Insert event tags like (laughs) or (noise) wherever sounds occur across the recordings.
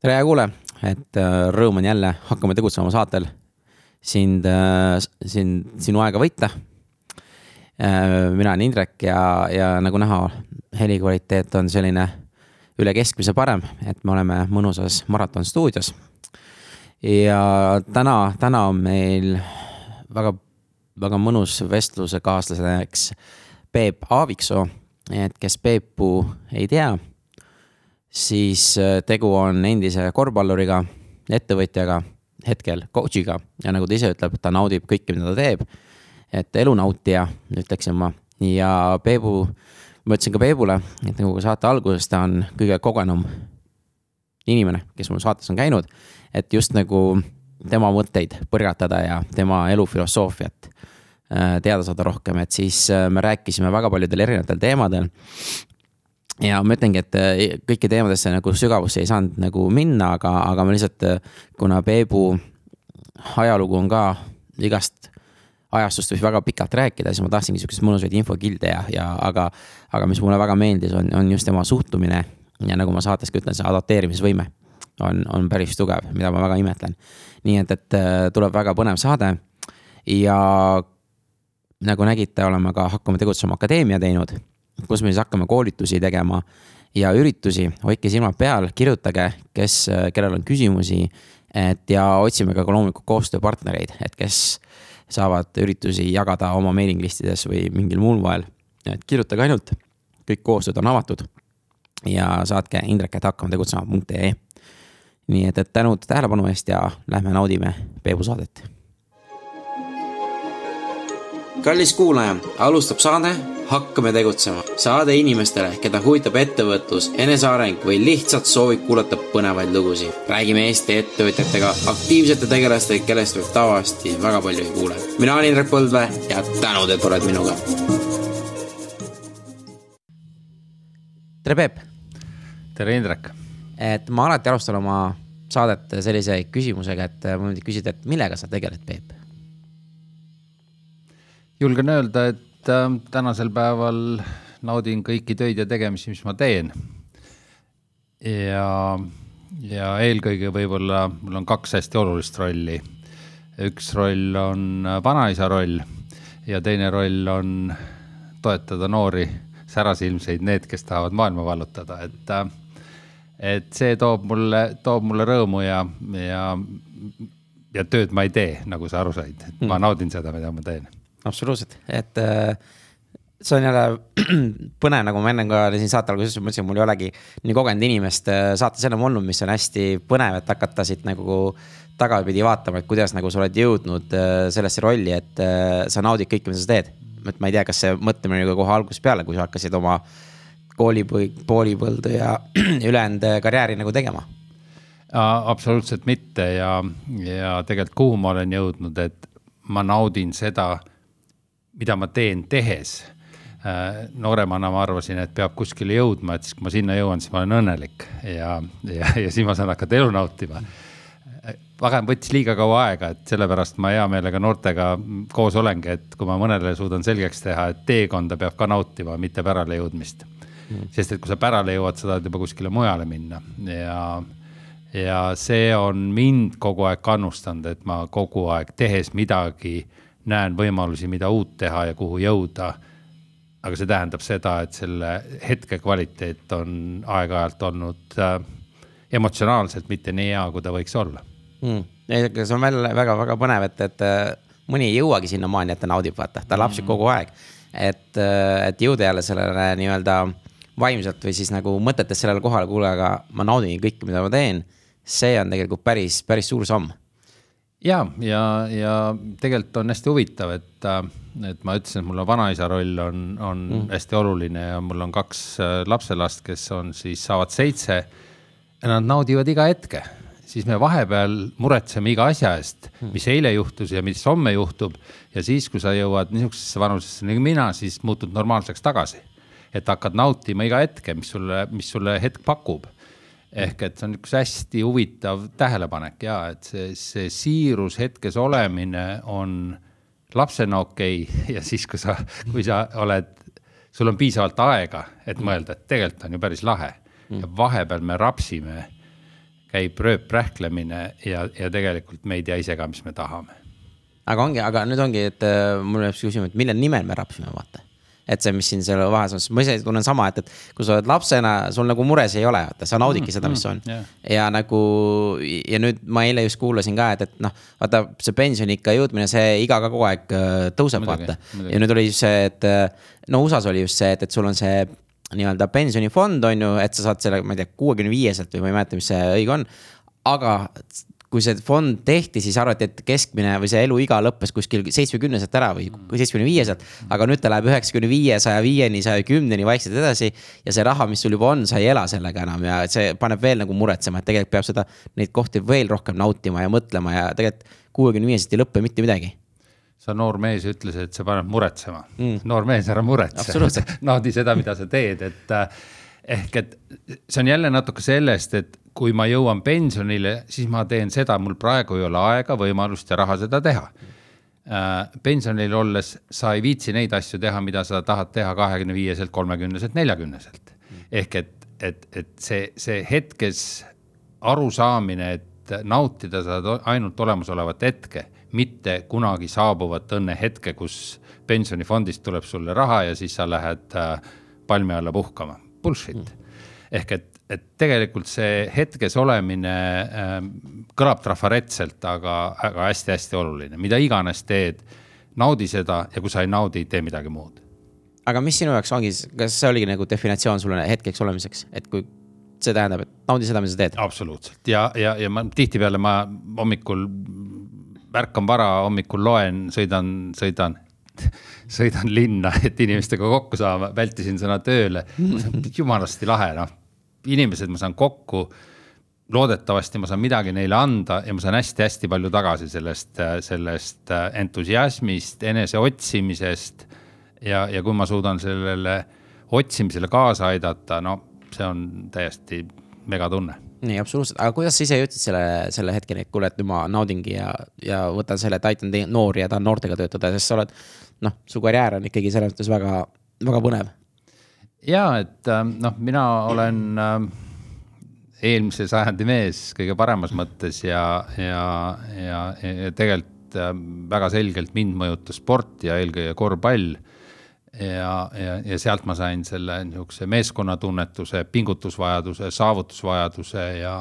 tere, hea kuulaja, et äh, rõõm on jälle, hakkame tegutsema saatel sind, sind, sinu aega võita. Äh, mina olen Indrek ja, ja nagu näha, heli kvaliteet on selline üle keskmise parem, et me oleme mõnusas maratonstuudios. ja täna, täna on meil väga, väga mõnus vestlusekaaslaseks Peep Aaviksoo, et kes Peepu ei tea siis äh, tegu on endise korvpalluriga, ettevõtjaga, hetkel coach'iga. Ja nagu ta ise ütleb, ta naudib kõike, mida ta teeb. et elunautija, ütleksin ma. Ja Peebu, ma ütlesin ka Peebule, et nagu saate alguses, ta on kõige kogenum inimene, kes mul saates on käinud, et just nagu tema mõtteid põrgatada ja tema elufilosoofiat äh, teada saada rohkem, et siis äh, me rääkisime väga paljudel erinevatel teemadel ja ma ütlengi, et äh, kõiki teemadesse nagu sügavusse ei saanud nagu minna, aga, aga ma lihtsalt, äh, kuna Peebu ajalugu on ka igast ajastust võib väga pikalt rääkida, siis ma tahtsingi siukseid mõnusaid infokilde ja, ja aga, aga mis mulle väga meeldis, on, on just tema suhtumine. ja nagu ma saates ka ütlen, see adapteerimisvõime on, on päris tugev, mida ma väga imetlen. nii et, et äh, tuleb väga põnev saade ja nagu nägite, oleme ka Hakkame tegutsema akadeemia teinud kus me siis hakkame koolitusi tegema ja üritusi, hoidke silmad peal, kirjutage, kes, kellel on küsimusi. et ja otsime ka loomulikult koostööpartnereid, et kes saavad üritusi jagada oma mailing listides või mingil muul moel. et kirjutage ainult, kõik koostööd on avatud. ja saatke Indrek, et hakkame tegutsema.ee. nii et, et tänud tähelepanu eest ja lähme naudime Peebu saadet. kallis kuulaja, alustab saade hakkame tegutsema. saade inimestele, keda huvitab ettevõtlus, eneseareng või lihtsalt soovib kuulata põnevaid lugusid. räägime Eesti ettevõtjatega, aktiivsete tegelastega, kellest võib tavaliselt väga palju ei kuule. mina olen Indrek Põldvee ja tänud, et oled minuga. tere, Peep. tere, Indrek. et ma alati alustan oma saadet sellise küsimusega, et mul nüüd küsida, et millega sa tegeled, Peep? julgen öelda, et et äh, tänasel päeval naudin kõiki töid ja tegemisi, mis ma teen. ja, ja eelkõige võib-olla mul on kaks hästi olulist rolli. üks roll on vanaisa roll ja teine roll on toetada noori särasilmseid, need, kes tahavad maailma vallutada, et äh, et see toob mulle, toob mulle rõõmu ja, ja, ja tööd ma ei tee, nagu sa aru said, et ma mm. naudin seda, mida ma teen absoluutselt, et äh, see on jälle (clears throat) põnev, nagu ma enne ka siin saate alguses ütlesin, mul ei olegi nii kogenud inimest äh, saates enam olnud, mis on hästi põnev, et hakata siit nagu tagapidi vaatama, et kuidas nagu sa oled jõudnud äh, sellesse rolli, et sa naudid kõike, mida sa teed. et ma ei tea, kas see mõtlemine oli ka kohe algusest peale, kui sa hakkasid oma koolipõi-, koolipõldu ja (clears throat) ülejäänud karjääri nagu tegema. Absoluutselt mitte. Ja, ja tegelikult kuhu ma olen jõudnud, et ma naudin seda mida ma teen tehes. Äh, nooremana ma arvasin, et peab kuskile jõudma, et siis kui ma sinna jõuan, siis ma olen õnnelik ja, ja, ja siis ma saan hakata elu nautima. Pagem võttis liiga kaua aega, et sellepärast ma hea meelega noortega koos olengi, et kui ma mõnele suudan selgeks teha, et teekonda peab ka nautima, mitte pärale jõudmist. Mm.. sest et kui sa pärale jõuad, sa tahad juba kuskile mujale minna. Ja, ja see on mind kogu aeg kannustanud, et ma kogu aeg tehes midagi näen võimalusi, mida uut teha ja kuhu jõuda. aga see tähendab seda, et selle hetke kvaliteet on aeg-ajalt olnud äh, emotsionaalselt mitte nii hea, kui ta võiks olla mm.. see on veel väga-väga põnev, et, et äh, mõni ei jõuagi sinnamaani, et ta naudib, vaata, ta lapsib mm. kogu aeg. et, äh, et jõuda jälle sellele nii-öelda vaimselt või siis nagu mõtetes sellele kohale, kuule, aga ma naudin kõike, mida ma teen. see on tegelikult päris, päris suur samm ja, ja, ja tegelikult on hästi huvitav, et, äh, et ma ütlesin, et mul on vanaisa roll on, on mm. hästi oluline ja mul on kaks äh, lapselast, kes on siis, saavad seitse. ja nad naudivad iga hetke, siis me vahepeal muretseme iga asja eest, mm. mis eile juhtus ja mis homme juhtub. ja siis, kui sa jõuad niisugusesse vanusesse nagu mina, siis muutud normaalseks tagasi. et hakkad nautima iga hetke, mis sulle, mis sulle hetk pakub ehk et see on üks hästi huvitav tähelepanek ja et see, see siirus hetkes olemine on lapsena okei okay. (laughs) ja siis, kui sa, kui sa oled, sul on piisavalt aega, et mõelda, et tegelikult on ju päris lahe ja vahepeal me rapsime käib rööprähklemine ja, ja tegelikult me ei tea ise ka, mis me tahame. aga ongi, aga nüüd ongi, et äh, mul jääb küsimus, et mille nimel me rapsime, vaata et see, mis siin selle vahes on, ma ise tunnen sama, et, et kui sa oled lapsena, sul nagu mures ei ole, vaata, sa naudidki seda, mis on mm,. Yeah. ja nagu ja nüüd ma eile just kuulasin ka, et, et noh, vaata see pensioniikka jõudmine, see iga ka kogu aeg äh, tõuseb, vaata. ja nüüd oli see, et äh, no USA-s oli just see, et, et sul on see nii-öelda pensionifond on ju, et sa saad selle, ma ei tea, kuuekümne viieselt või ma ei mäleta, mis see õige on. aga kui see fond tehti, siis arvati, et keskmine või see eluiga lõppes kuskil seitsmekümneselt ära või seitsmekümne viieselt. aga nüüd ta läheb üheksakümne viie, saja viieni, saja kümneni vaikselt edasi. ja see raha, mis sul juba on, sa ei ela sellega enam. Ja see paneb veel nagu muretsema, et tegelikult peab seda, neid kohti veel rohkem nautima ja mõtlema ja tegelikult kuuekümne viieselt ei lõppe mitte midagi. Sa noor mees ütles, et see paneb muretsema. Mm.. noor mees, ära muretse. (laughs) Naudi seda, mida sa teed, et äh, ehk et see on jälle natuke sellest, et kui ma jõuan pensionile, siis ma teen seda, mul praegu ei ole aega, võimalust ja raha seda teha äh,. pensionil olles sa ei viitsi neid asju teha, mida sa tahad teha kahekümne viieselt, kolmekümneselt, neljakümneselt. ehk et, et, et see, see hetkes arusaamine, et nautida saad ainult olemasolevat hetke, mitte kunagi saabuvat õnnehetke, kus pensionifondist tuleb sulle raha ja siis sa lähed äh, palmi alla puhkama. Bullshit mm. ehk et et tegelikult see hetkes olemine äh, kõlab trafaretselt, aga, aga hästi-hästi oluline, mida iganes teed, naudi seda ja kui sa ei naudi, tee midagi muud. aga mis sinu jaoks ongi, kas see oligi nagu definitsioon sulle hetkeks olemiseks, et kui see tähendab, et naudi seda, mida sa teed? absoluutselt ja, ja, ja ma tihtipeale ma hommikul ärkan vara, hommikul loen, sõidan, sõidan sõidan linna, et inimestega kokku saama, vältisin sõna tööle. jumalasti lahe, noh, inimesed, ma saan kokku. loodetavasti ma saan midagi neile anda ja ma saan hästi-hästi palju tagasi sellest, sellest entusiasmist, enese otsimisest. ja, ja kui ma suudan sellele otsimisele kaasa aidata, no see on täiesti megatunne nii absoluutselt, aga kuidas sa ise jõudsid selle, selle hetkeni, et kuule, et nüüd ma naudingi ja, ja võtan selle, et aitan noori ja tahan noortega töötada, sest sa oled. Noh, su karjäär on ikkagi selles mõttes väga, väga põnev ja et äh, noh, mina olen äh, eelmise sajandi mees kõige paremas mõttes ja, ja, ja, ja tegelikult äh, väga selgelt mind mõjutas sport ja eelkõige korvpall. ja, ja, ja sealt ma sain selle niisuguse meeskonnatunnetuse, pingutusvajaduse, saavutusvajaduse ja,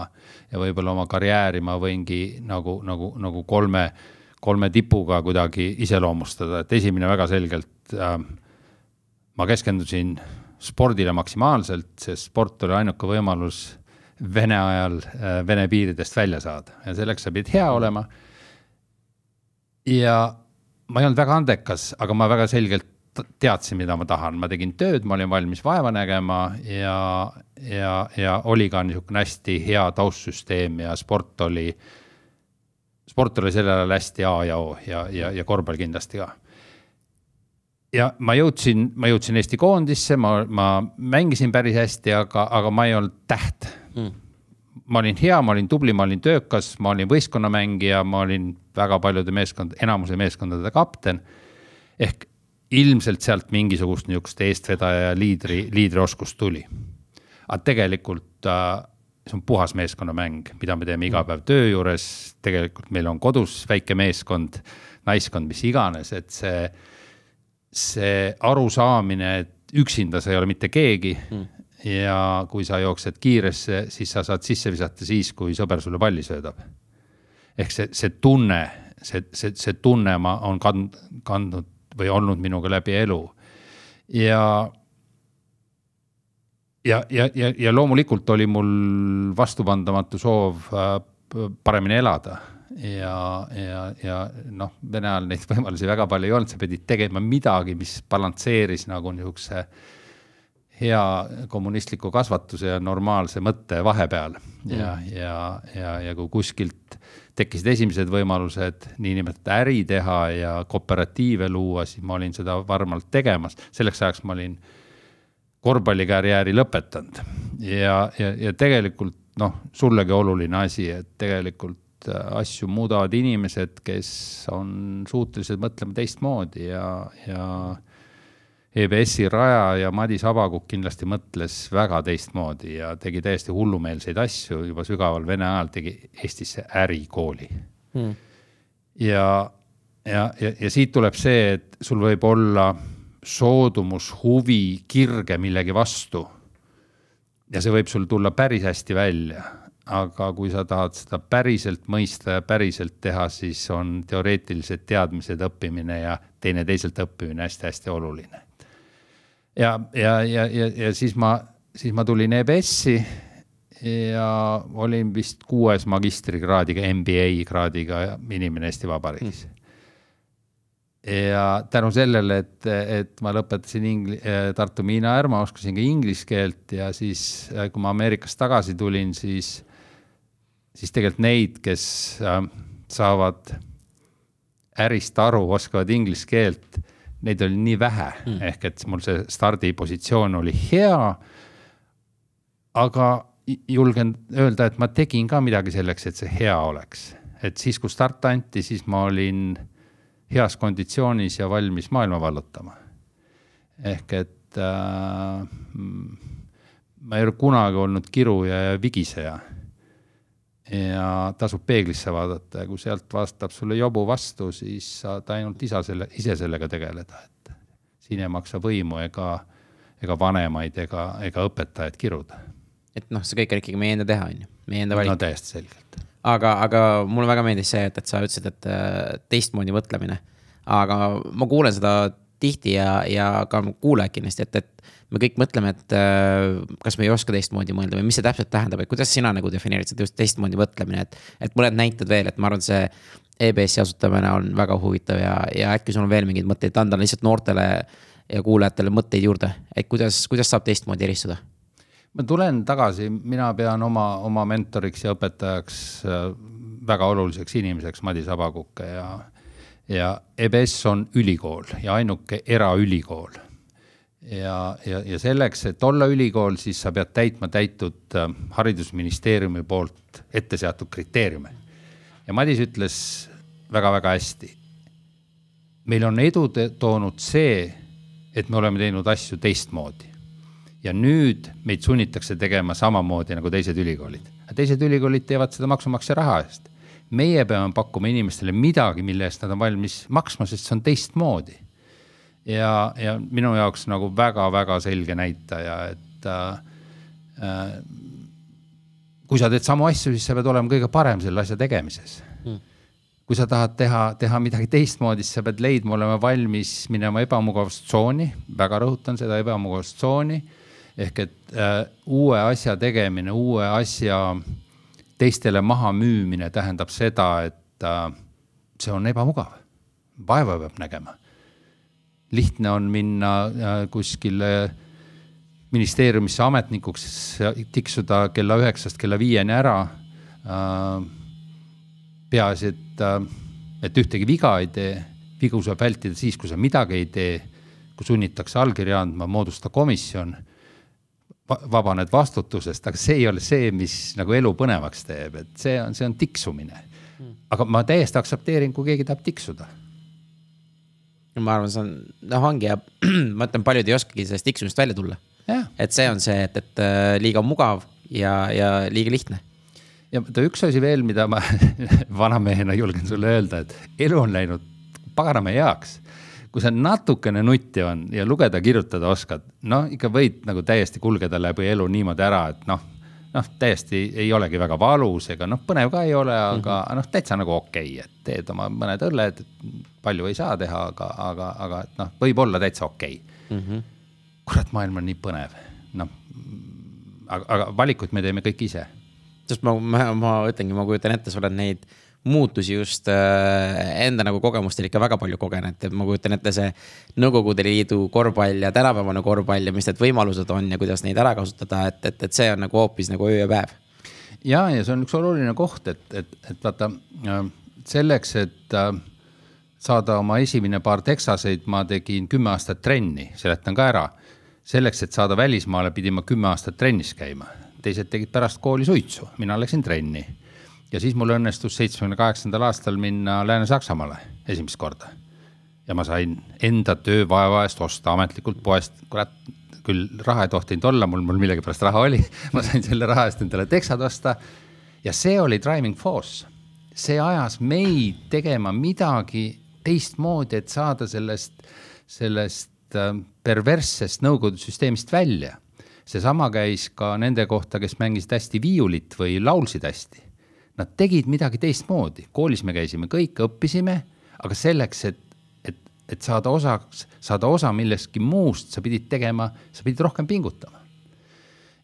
ja võib-olla oma karjääri ma võingi nagu, nagu, nagu kolme, kolme tipuga kuidagi iseloomustada, et esimene väga selgelt äh, ma keskendusin spordile maksimaalselt, sest sport oli ainuke võimalus Vene ajal äh, Vene piiridest välja saada. Ja selleks sa pidid hea olema. ja ma ei olnud väga andekas, aga ma väga selgelt teadsin, mida ma tahan, ma tegin tööd, ma olin valmis vaeva nägema ja, ja, ja oli ka niisugune hästi hea taustsüsteem ja sport oli, sport oli sellel ajal hästi A ja O ja, ja, ja korvpall kindlasti ka ja ma jõudsin, ma jõudsin Eesti koondisse, ma, ma mängisin päris hästi, aga, aga ma ei olnud täht mm. ma olin hea, ma olin tubli, ma olin töökas, ma olin võistkonnamängija, ma olin väga paljude meeskond, enamuse meeskondade kapten. ehk ilmselt sealt mingisugust niisugust eestvedaja ja liidri, liidrioskust tuli. aga tegelikult äh, see on puhas meeskonnamäng, mida me teeme iga päev töö juures, tegelikult meil on kodus väike meeskond, naiskond, mis iganes, et see see arusaamine, et üksinda sa ei ole mitte keegi mm. ja kui sa jooksed kiiresse, siis sa saad sisse visata siis, kui sõber sulle palli söödab. ehk see, see tunne, see, see, see tunne ma on kand-, kandnud või olnud minuga läbi elu ja ja, ja, ja, ja loomulikult oli mul vastupandamatu soov äh, paremini elada. Ja, ja, ja noh, Vene ajal neid (laughs) võimalusi väga palju ei olnud, sa pidid tegema midagi, mis balansseeris nagu niisuguse hea kommunistliku kasvatuse ja normaalse mõtte vahepeal. Ja mm., ja, ja, ja kui kuskilt tekkisid esimesed võimalused niinimetatud äri teha ja kooperatiive luua, siis ma olin seda varmalt tegemas, selleks ajaks ma olin korvpallikarjääri lõpetanud. Ja, ja, ja tegelikult noh, sullegi oluline asi, et tegelikult Äh, asju muudavad inimesed, kes on suutelised mõtlema teistmoodi ja, ja EBS-i rajaja Madis Abakuk kindlasti mõtles väga teistmoodi ja tegi täiesti hullumeelseid asju juba sügaval Vene ajal, tegi Eestisse ärikooli. Hmm.. ja, ja, ja, ja siit tuleb see, et sul võib olla soodumus, huvi, kirge millegi vastu. ja see võib sul tulla päris hästi välja, aga kui sa tahad seda päriselt mõista ja päriselt teha, siis on teoreetilised teadmised, õppimine ja teineteiselt õppimine hästi-hästi oluline. Ja, ja, ja, ja, ja siis ma, siis ma tulin EBS-i ja olin vist kuues magistrikraadiga, MBA kraadiga inimene Eesti Vabariigis. mm ja tänu sellele, et, et ma lõpetasin ingli-, Tartu Miina Ärma, oskasin ka inglise keelt ja siis, kui ma Ameerikast tagasi tulin, siis, siis tegelikult neid, kes äh, saavad ärist aru, oskavad inglise keelt neid oli nii vähe mm., ehk et mul see stardipositsioon oli hea. aga julgen öelda, et ma tegin ka midagi selleks, et see hea oleks, et siis, kui start anti, siis ma olin heas konditsioonis ja valmis maailma vallutama. ehk et äh, ma ei ole kunagi olnud kiruja ja vigiseja ja tasub peeglisse vaadata ja kui sealt vastab sulle jobu vastu, siis saad ainult isa selle, ise sellega tegeleda, et siin ei maksa võimu ega, ega vanemaid ega, ega õpetajaid kiruda. et noh, see kõik on ikkagi meie enda teha, on ju, meie enda valik. no täiesti selgelt. Aga, aga mulle väga meeldis see, et, et sa ütlesid, et äh, teistmoodi mõtlemine. aga ma kuulen seda tihti ja, ja ka kuulajad kindlasti, et, et me kõik mõtleme, et äh, kas me ei oska teistmoodi mõelda või mis see täpselt tähendab, et kuidas sina nagu defineerid seda just teistmoodi mõtlemine, et. et mõned näited veel, et ma arvan, see EBS-i asutamine on väga huvitav ja, ja äkki sul on veel mingeid mõtteid anda lihtsalt noortele ja kuulajatele mõtteid juurde, et kuidas, kuidas saab teistmoodi eristuda? Ma tulen tagasi, mina pean oma, oma mentoriks ja õpetajaks äh, väga oluliseks inimeseks Madis Abakuke ja, ja EBS on ülikool ja ainuke eraülikool ja, ja, ja selleks, et olla ülikool, siis sa pead täitma täitud äh, haridusministeeriumi poolt ette seatud kriteeriume. ja Madis ütles väga-väga hästi. meil on edu toonud see, et me oleme teinud asju teistmoodi. Ja nüüd meid sunnitakse tegema samamoodi nagu teised ülikoolid. teised ülikoolid teevad seda maksumaksja raha eest. meie peame pakkuma inimestele midagi, mille eest nad on valmis maksma, sest see on teistmoodi ja, ja minu jaoks nagu väga-väga selge näitaja, et äh, äh, kui sa teed samu asju, siis sa pead olema kõige parem selle asja tegemises mm. kui sa tahad teha, teha midagi teistmoodi, siis sa pead leidma, olema valmis minema ebamugavustsooni, väga rõhutan seda ebamugavustsooni. Ehk et äh, uue asja tegemine, uue asja teistele maha müümine tähendab seda, et äh, see on ebamugav, vaeva peab nägema. Lihtne on minna äh, kuskile ministeeriumisse ametnikuks, tiksuda kella üheksast kella viieni ära. Äh, peaasi, et, äh, et ühtegi viga ei tee, vigu saab vältida siis, kui sa midagi ei tee, kui sunnitakse allkirja andma, moodusta komisjon vabaned vastutusest, aga see ei ole see, mis nagu elu põnevaks teeb, et see on, see on tiksumine. Hmm. aga ma täiesti aktsepteerin, kui keegi tahab tiksuda ma arvan, see on, noh, ongi ja (clears throat) ma ütlen, paljud ei oskagi sellest tiksumisest välja tulla. et see on see, et, et äh, liiga mugav ja, ja liiga lihtne. ja üks asi veel, mida ma (laughs) vanamehena julgen sulle öelda, et elu on läinud paganama heaks kui sa natukene nutti on ja lugeda-kirjutada oskad, noh, ikka võid nagu täiesti kulgeda läbi elu niimoodi ära, et noh, noh, täiesti ei olegi väga valus ega noh, põnev ka ei ole, aga mm -hmm. noh, täitsa nagu okei okay,, et teed oma mõned õlled, palju ei saa teha, aga, aga, aga et noh, võib olla täitsa okei okay. mm. -hmm. kurat, maailm on nii põnev, noh, aga, aga valikuid me teeme kõik ise. sest ma, ma, ma ütlengi, ma kujutan ette, sa oled neid muutusi just äh, enda nagu kogemustel ikka väga palju kogenud, et ma kujutan ette see Nõukogude Liidu korvpall ja tänapäevane korvpall ja mis need võimalused on ja kuidas neid ära kasutada, et, et, et see on nagu hoopis nagu öö ja päev. ja, ja see on üks oluline koht, et, et, et vaata äh, selleks, et äh, saada oma esimene paar teksaseid, ma tegin kümme aastat trenni, seletan ka ära. selleks, et saada välismaale, pidin ma kümme aastat trennis käima, teised tegid pärast kooli suitsu, mina läksin trenni. Ja siis mul õnnestus seitsmekümne kaheksandal aastal minna Lääne-Saksamaale esimest korda. ja ma sain enda töövaeva eest osta ametlikult poest, kurat, küll raha ei tohtinud olla, mul, mul millegipärast raha oli (laughs) ma sain selle raha eest endale teksad osta. ja see oli driving force, see ajas meid tegema midagi teistmoodi, et saada sellest, sellest äh, perverssest Nõukogude süsteemist välja. seesama käis ka nende kohta, kes mängisid hästi viiulit või laulsid hästi. Nad tegid midagi teistmoodi, koolis me käisime kõik, õppisime, aga selleks, et et saada osaks, saada osa millestki muust, sa pidid tegema, sa pidid rohkem pingutama.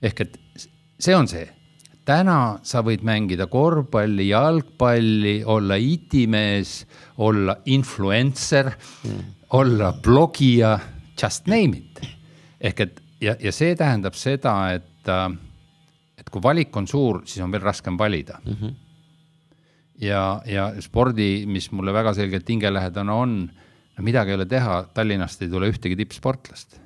ehk et see on see, täna sa võid mängida korvpalli, jalgpalli, olla itimees, olla influencer mm., olla blogija, just name it. ehk et ja, ja see tähendab seda, et, äh, et kui valik on suur, siis on veel raskem valida mm. -hmm. Ja, ja spordi, mis mulle väga selgelt hingelähedane on no midagi ei ole teha, Tallinnast ei tule ühtegi tippsportlast.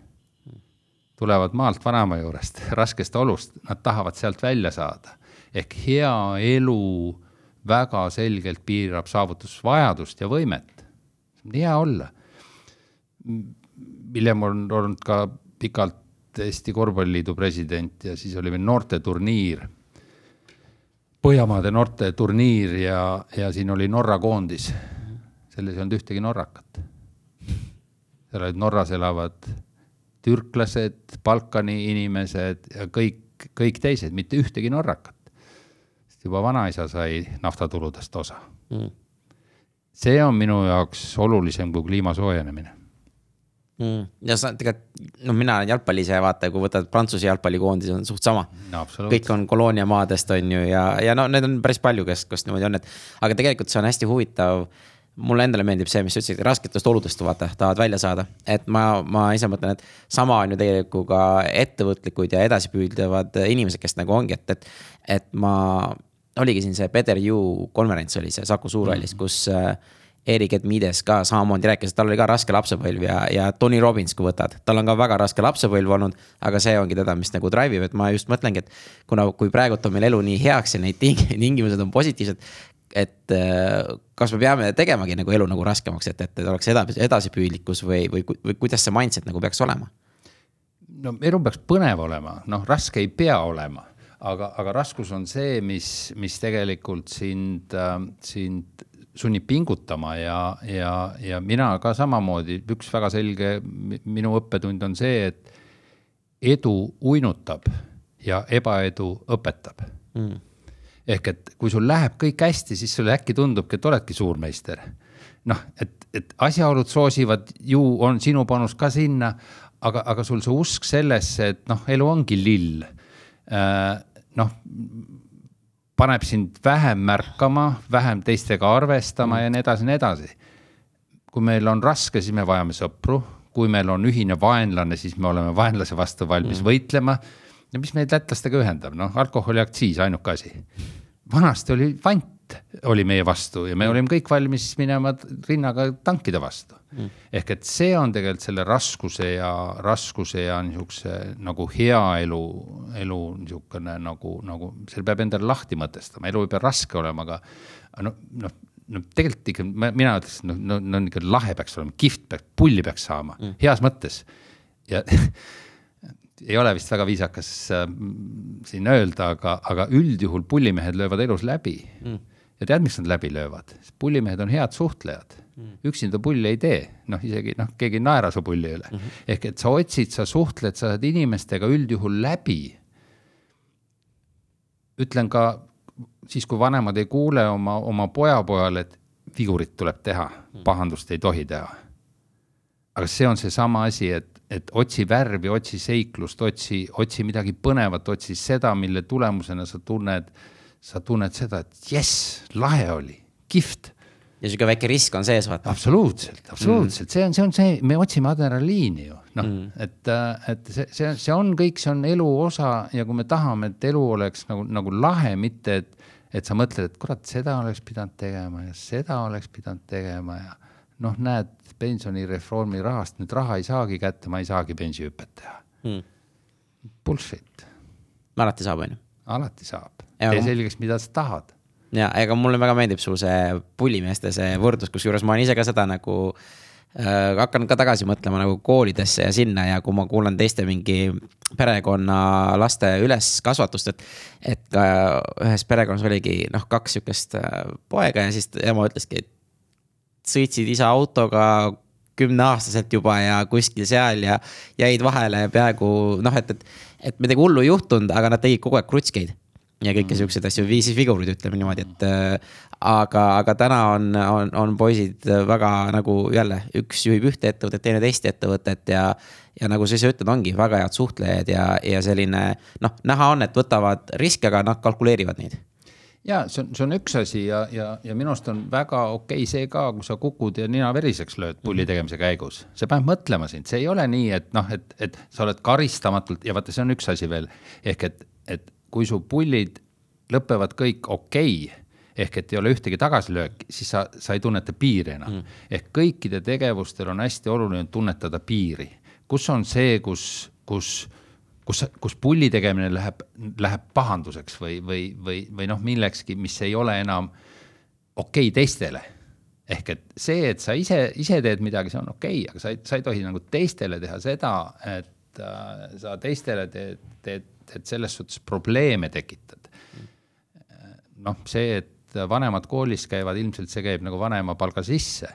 tulevad maalt vanaema juurest, (laughs) raskest olust, nad tahavad sealt välja saada. ehk hea elu väga selgelt piirab saavutusvajadust ja võimet. hea olla. Villem on olnud ka pikalt Eesti Korvpalliliidu president ja siis oli meil noorteturniir Põhjamaade noorteturniir ja, ja siin oli Norra koondis. selles ei olnud ühtegi norrakat seal olid Norras elavad türklased, Balkani inimesed ja kõik, kõik teised, mitte ühtegi norrakat. sest juba vanaisa sai naftatuludest osa mm.. see on minu jaoks olulisem kui kliima soojenemine mm.. ja sa tegelikult, noh, mina olen jalgpallis ja vaata, kui võtad Prantsuse jalgpallikoondis on suht sama no,. kõik on kolooniamaadest on ju ja, ja no need on päris palju, kes, kes niimoodi on, et aga tegelikult see on hästi huvitav mulle endale meeldib see, mis sa ütlesid, rasketest oludest vaata, tahavad välja saada. et ma, ma ise mõtlen, et sama on ju tegelikult ka ettevõtlikud ja edasipüüdlevad inimesed, kes nagu ongi, et, et, et ma. oligi siin see Better You konverents oli see Saku Suurhallis mm, -hmm. kus äh, Erik Edmides ka samamoodi rääkis, et tal oli ka raske lapsepõlv ja, ja Tony Robbins, kui võtad, tal on ka väga raske lapsepõlv olnud. aga see ongi teda, mis nagu drive ib, et ma just mõtlengi, et kuna, kui praegult on meil elu nii heaks ja neid (laughs) tingimused on positiivsed et äh, kas me peame tegemagi nagu elu nagu raskemaks, et, et oleks edasi, edasipüüdlikkus või, või, või kuidas see mindset nagu peaks olema? no elu peaks põnev olema, noh, raske ei pea olema, aga, aga raskus on see, mis, mis tegelikult sind äh,, sind sunnib pingutama ja, ja, ja mina ka samamoodi, üks väga selge minu õppetund on see, et edu uinutab ja ebaedu õpetab mm ehk et kui sul läheb kõik hästi, siis sulle äkki tundubki, et oledki suurmeister. noh, et, et asjaolud soosivad, ju on sinu panus ka sinna, aga, aga sul see usk sellesse, et noh, elu ongi lill äh,. noh, paneb sind vähem märkama, vähem teistega arvestama mm. ja nii edasi ja nii edasi. kui meil on raske, siis me vajame sõpru, kui meil on ühine vaenlane, siis me oleme vaenlase vastu valmis mm. võitlema ja mis meid lätlastega ühendab, noh, alkoholiaktsiis, ainuke asi. vanasti oli vant oli meie vastu ja me mm. olime kõik valmis minema rinnaga tankide vastu mm.. ehk et see on tegelikult selle raskuse ja raskuse ja niisuguse nagu hea elu, elu niisugune nagu, nagu selle peab endale lahti mõtestama, elu ei pea raske olema, aga noh, noh no tegelikult ikka mina ütleks, noh, no, no ikka lahe peaks olema, kihvt peaks, pulli peaks saama mm., heas mõttes. ja (laughs) ei ole vist väga viisakas äh, siin öelda, aga, aga üldjuhul pullimehed löövad elus läbi mm. Ja tead, miks nad läbi löövad? pullimehed on head suhtlejad mm.. üksinda pulli ei tee, noh, isegi noh, keegi ei naera su pulli üle mm. -hmm. ehk et sa otsid, sa suhtled, sa oled inimestega üldjuhul läbi. ütlen ka siis, kui vanemad ei kuule oma, oma pojapojale, et vigurit tuleb teha, mm. pahandust ei tohi teha. aga see on seesama asi, et et otsi värvi, otsi seiklust, otsi, otsi midagi põnevat, otsi seda, mille tulemusena sa tunned, sa tunned seda, et jess, lahe oli, kihvt. ja sihuke väike risk on sees, vaata. absoluutselt, absoluutselt mm., see on, see on see, me otsime adrenaliini ju, noh mm., et, et see, see, see on kõik, see on elu osa ja kui me tahame, et elu oleks nagu, nagu lahe, mitte et, et sa mõtled, et kurat, seda oleks pidanud tegema ja seda oleks pidanud tegema ja noh, näed, pensionireformi rahast nüüd raha ei saagi kätte, ma ei saagi pensihüpet teha hmm.. Bullshit. alati saab, on ju? alati saab, tee selgeks, mida sa tahad. ja ega mulle väga meeldib sul see pullimeeste see võrdlus, kusjuures ma olen ise ka seda nagu äh, hakkan ka tagasi mõtlema nagu koolidesse ja sinna ja kui ma kuulan teiste mingi perekonna laste üleskasvatust, et. et ka ühes perekonnas oligi noh, kaks sihukest äh, poega ja siis ema ütleski, et sõitsid isa autoga kümneaastaselt juba ja kuskil seal ja jäid vahele ja peaaegu noh, et, et, et midagi hullu ei juhtunud, aga nad tegid kogu aeg krutskeid ja kõiki mm. siukseid asju, viisis vigurid, ütleme niimoodi, et äh, aga, aga täna on, on, on poisid väga nagu jälle üks juhib ühte ettevõtet, teine teist ettevõtet ja. ja nagu sa ise ütled, ongi väga head suhtlejad ja, ja selline noh, näha on, et võtavad riske, aga nad kalkuleerivad neid ja see on, see on üks asi ja, ja, ja minu arust on väga okei okay see ka, kui sa kukud ja nina veriseks lööd pulli mhm. tegemise käigus. see paneb mõtlema sind, see ei ole nii, et noh, et, et sa oled karistamatult ja vaata, see on üks asi veel. ehk et, et kui su pullid lõpevad kõik okei okay, ehk et ei ole ühtegi tagasilööki, siis sa, sa ei tunneta piiri enam. Mm.. ehk kõikide tegevustel on hästi oluline tunnetada piiri, kus on see, kus, kus kus, kus pulli tegemine läheb, läheb pahanduseks või, või, või, või noh, millekski, mis ei ole enam okei okay teistele. ehk et see, et sa ise, ise teed midagi, see on okei okay,, aga sa ei, sa ei tohi nagu teistele teha seda, et äh, sa teistele teed, teed, teed selles suhtes probleeme tekitad. noh, see, et vanemad koolis käivad, ilmselt see käib nagu vanemapalga sisse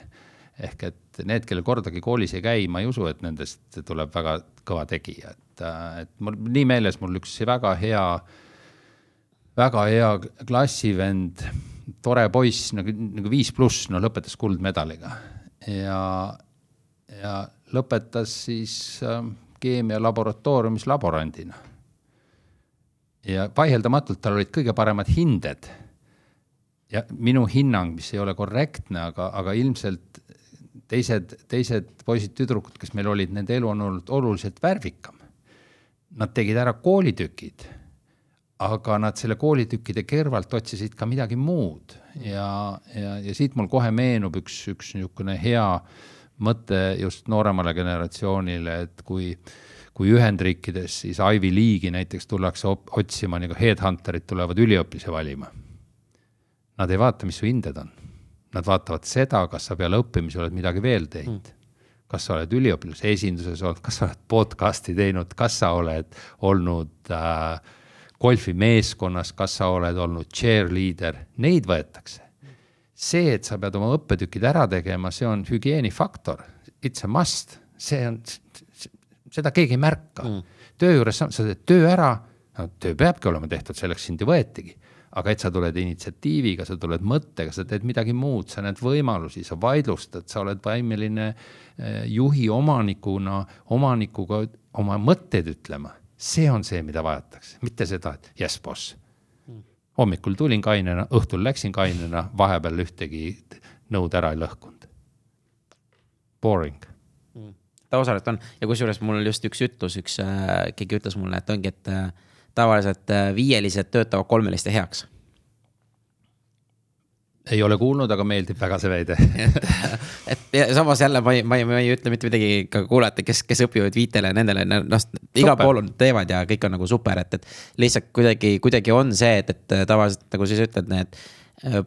ehk et need, kellel kordagi koolis ei käi, ma ei usu, et nendest tuleb väga kõva tegija, et et, et mul nii meeles mul üks väga hea, väga hea klassivend, tore poiss nagu, nagu viis pluss, no lõpetas kuldmedaliga ja, ja lõpetas siis äh, keemia laboratooriumis laborandina. Ja vaieldamatult tal olid kõige paremad hinded. ja minu hinnang, mis ei ole korrektne, aga, aga ilmselt teised, teised poisid-tüdrukud, kes meil olid, nende elu on olnud oluliselt värvikam nad tegid ära koolitükid, aga nad selle koolitükkide kõrvalt otsisid ka midagi muud ja, ja, ja siit mul kohe meenub üks, üks niisugune hea mõte just nooremale generatsioonile, et kui, kui Ühendriikides siis Ivy League'i näiteks tullakse otsima, nagu headhunterid tulevad üliõpilasi valima. Nad ei vaata, mis su hinded on. Nad vaatavad seda, kas sa peale õppimisi oled midagi veel teinud mm kas sa oled üliõpilase esinduses olnud, kas sa oled podcast'i teinud, kas sa oled olnud äh, golfimeeskonnas, kas sa oled olnud cheerleader, neid võetakse. see, et sa pead oma õppetükid ära tegema, see on hügieenifaktor, it's a must, see on, seda keegi ei märka mm.. töö juures sa teed töö ära, no töö peabki olema tehtud, selleks sind ju võetigi aga et sa tuled initsiatiiviga, sa tuled mõttega, sa teed midagi muud, sa näed võimalusi, sa vaidlustad, sa oled võimeline eh, juhi omanikuna, omanikuga oma mõtteid ütlema. see on see, mida vajatakse, mitte seda, et jess, boss. hommikul tulin kainena, õhtul läksin kainena, vahepeal ühtegi nõud ära ei lõhkunud. Boring osaliselt on. Ja kusjuures mul just üks ütlus, üks äh, keegi ütles mulle, et ongi, et äh, tavaliselt äh, viielised töötavad kolmeliste heaks. Ei ole kuulnud, aga meeldib väga see väide. (laughs) Et, ja samas jälle ma ei, ma ei, ma ei ütle mitte midagi ka kuulajatele, kes, kes õpivad viitele nendele, noh, igal pool on, teevad ja kõik on nagu super, et, et lihtsalt kuidagi, kuidagi on see, et, et tavaliselt nagu sa ütled, need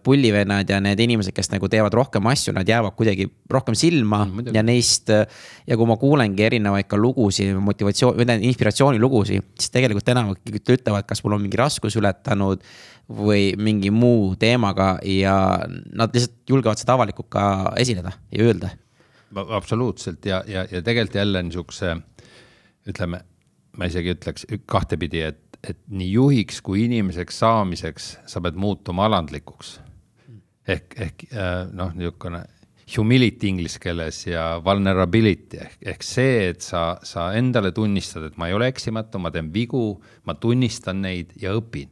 pullivennad ja need inimesed, kes nagu teevad rohkem asju, nad jäävad kuidagi rohkem silma mm, ja neist. Äh, ja kui ma kuulengi erinevaid ka lugusid, motivatsioon või tähendab inspiratsioonilugusid, siis tegelikult enamik ütlevad, kas mul on mingi raskus ületanud või mingi muu teemaga ja nad lihtsalt julgevad seda avalikult ka esineda ja öelda. absoluutselt ja, ja, ja tegelikult jälle niisuguse ütleme, ma isegi ütleks kahtepidi, et et nii juhiks kui inimeseks saamiseks sa pead muutuma alandlikuks. ehk, ehk äh, noh, niisugune humility inglise keeles ja vulnerability ehk, ehk see, et sa, sa endale tunnistad, et ma ei ole eksimatu, ma teen vigu, ma tunnistan neid ja õpin.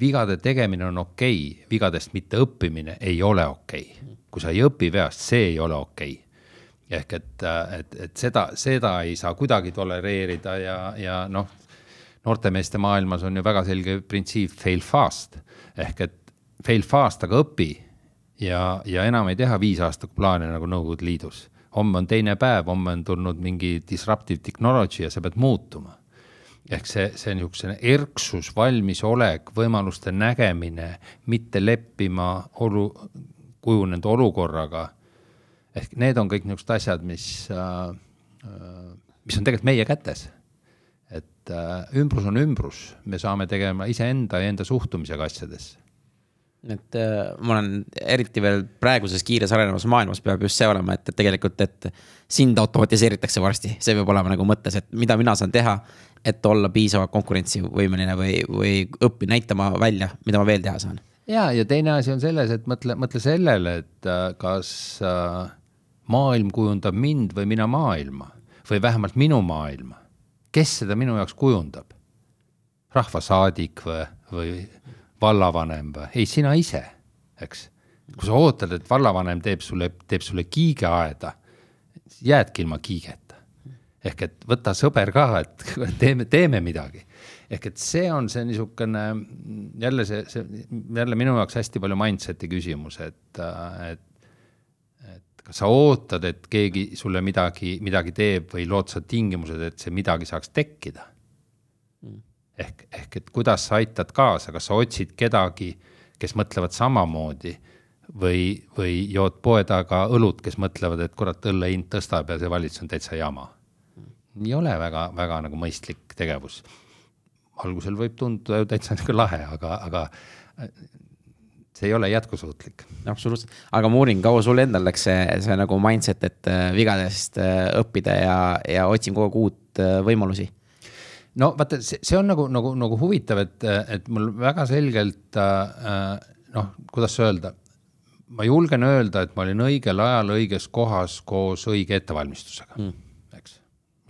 vigade tegemine on okei okay,, vigadest mitte õppimine ei ole okei okay.. kui sa ei õpi veast, see ei ole okei okay ehk et, et, et seda, seda ei saa kuidagi tolereerida ja, ja noh, noortemeeste maailmas on ju väga selge printsiip fail fast ehk et fail fast, aga õpi ja, ja enam ei teha viis aastat plaane nagu Nõukogude Liidus. homme on teine päev, homme on tulnud mingi disruptive technology ja sa pead muutuma. ehk see, see niisugune erksus, valmisolek, võimaluste nägemine, mitte leppima olu, kujunenud olukorraga. ehk need on kõik niisugused asjad, mis äh,, mis on tegelikult meie kätes. Et äh, ümbrus on ümbrus, me saame tegema iseenda ja enda suhtumisega asjadesse et äh, ma olen eriti veel praeguses kiires arenevas maailmas peab just see olema, et, et tegelikult, et sind automatiseeritakse varsti, see peab olema nagu mõttes, et mida mina saan teha, et olla piisavalt konkurentsivõimeline või, või õppi näitama välja, mida ma veel teha saan. ja, ja teine asi on selles, et mõtle, mõtle sellele, et äh, kas maailm kujundab mind või mina maailma või vähemalt minu maailma. Kes seda minu jaoks kujundab? rahvasaadik või, või vallavanem või, ei, sina ise, eks. kui sa ootad, et vallavanem teeb sulle, teeb sulle kiigeaeda, jäädki ilma kiigeta. ehk et võta sõber ka, et (laughs) teeme, teeme midagi. ehk et see on see niisugune jälle see, see jälle minu jaoks hästi palju mindset'i küsimus, et, et sa ootad, et keegi sulle midagi, midagi teeb või lood sa tingimused, et see midagi saaks tekkida ehk, ehk et kuidas sa aitad kaasa, kas sa otsid kedagi, kes mõtlevad samamoodi või, või jood poe taga õlut, kes mõtlevad, et kurat, õlle hind tõstab ja see valitsus on täitsa jama. ei ole väga, väga nagu mõistlik tegevus. algusel võib tunduda ju täitsa nagu lahe, aga, aga see ei ole jätkusuutlik. absoluutselt, aga Muuring, kaua sul endal läks see, see nagu mindset, et äh, vigadest äh, õppida ja, ja otsime kogu aeg uut äh, võimalusi no vaata, see, see on nagu, nagu, nagu huvitav, et, et mul väga selgelt äh, noh, kuidas öelda, ma julgen öelda, et ma olin õigel ajal õiges kohas koos õige ettevalmistusega mm., eks.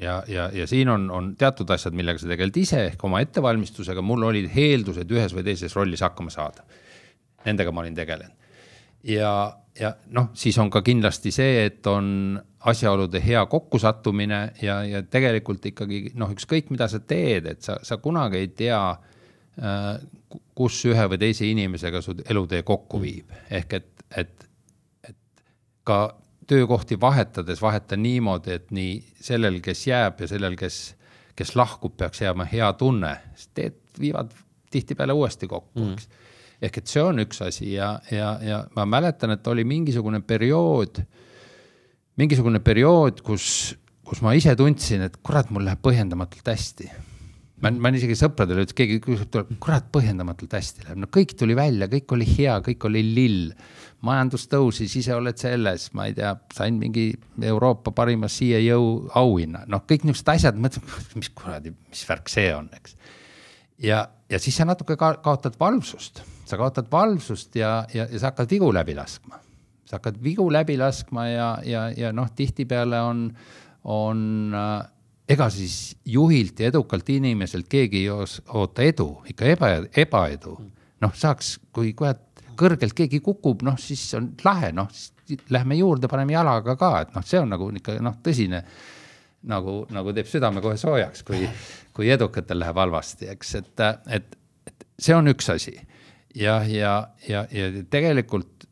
ja, ja, ja siin on, on teatud asjad, millega sa tegeled ise ehk oma ettevalmistusega, mul olid eeldused ühes või teises rollis hakkama saada. Nendega ma olin tegelenud ja, ja noh, siis on ka kindlasti see, et on asjaolude hea kokkusattumine ja, ja tegelikult ikkagi noh, ükskõik mida sa teed, et sa, sa kunagi ei tea äh,, kus ühe või teise inimesega su elutee kokku mm. viib, ehk et, et, et ka töökohti vahetades vaheta niimoodi, et nii sellel, kes jääb ja sellel, kes, kes lahkub, peaks jääma hea tunne, sest teed viivad tihtipeale uuesti kokku mm., eks ehk et see on üks asi ja, ja, ja ma mäletan, et oli mingisugune periood, mingisugune periood, kus, kus ma ise tundsin, et kurat, mul läheb põhjendamatult hästi. ma, ma olen isegi sõpradele ütlesin, keegi küsib, kurat, põhjendamatult hästi läheb, no kõik tuli välja, kõik oli hea, kõik oli lill. majandus tõusis, ise oled selles, ma ei tea, sain mingi Euroopa parima CEO auhinna, noh, kõik niisugused asjad, mõtlesin, mis kuradi, mis värk see on, eks. ja, ja siis sa natuke ka kaotad valvsust sa kaotad valvsust ja, ja, ja sa hakkad vigu läbi laskma. sa hakkad vigu läbi laskma ja, ja, ja noh, tihtipeale on, on äh, ega siis juhilt ja edukalt inimeselt keegi ei oota edu, ikka eba, ebaedu. noh, saaks, kui kohe kõrgelt keegi kukub, noh siis on lahe, noh lähme juurde, paneme jalaga ka, et noh, see on nagu ikka noh, tõsine nagu, nagu teeb südame kohe soojaks, kui, kui edukatel läheb halvasti, eks, et, et, et see on üks asi jah, ja, ja, ja, ja tegelikult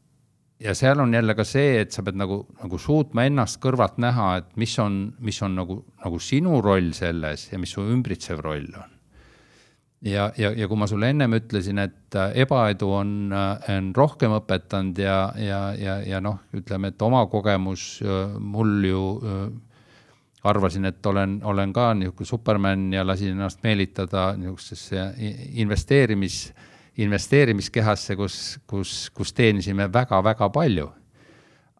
ja seal on jälle ka see, et sa pead nagu, nagu suutma ennast kõrvalt näha, et mis on, mis on nagu, nagu sinu roll selles ja mis su ümbritsev roll on. ja, ja, ja kui ma sulle ennem ütlesin, et äh, ebaedu on, äh, on rohkem õpetanud ja, ja, ja, ja noh, ütleme, et oma kogemus äh, mul ju arvasin, et olen, olen ka niisugune superman ja lasin ennast meelitada niisugusesse investeerimis investeerimiskehasse, kus, kus, kus teenisime väga-väga palju.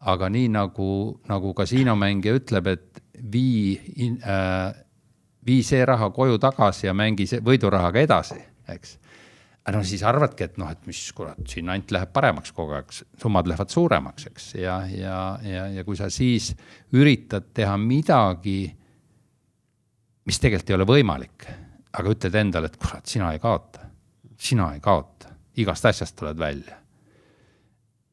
aga nii nagu, nagu kasiinomängija ütleb, et vii äh,, vii see raha koju tagasi ja mängi see võidurahaga edasi, eks. no siis arvadki, et noh, et mis kurat, siin ainult läheb paremaks kogu aeg, summad lähevad suuremaks, eks, ja, ja, ja, ja kui sa siis üritad teha midagi, mis tegelikult ei ole võimalik, aga ütled endale, et kurat, sina ei kaota sina ei kaota, igast asjast tuled välja.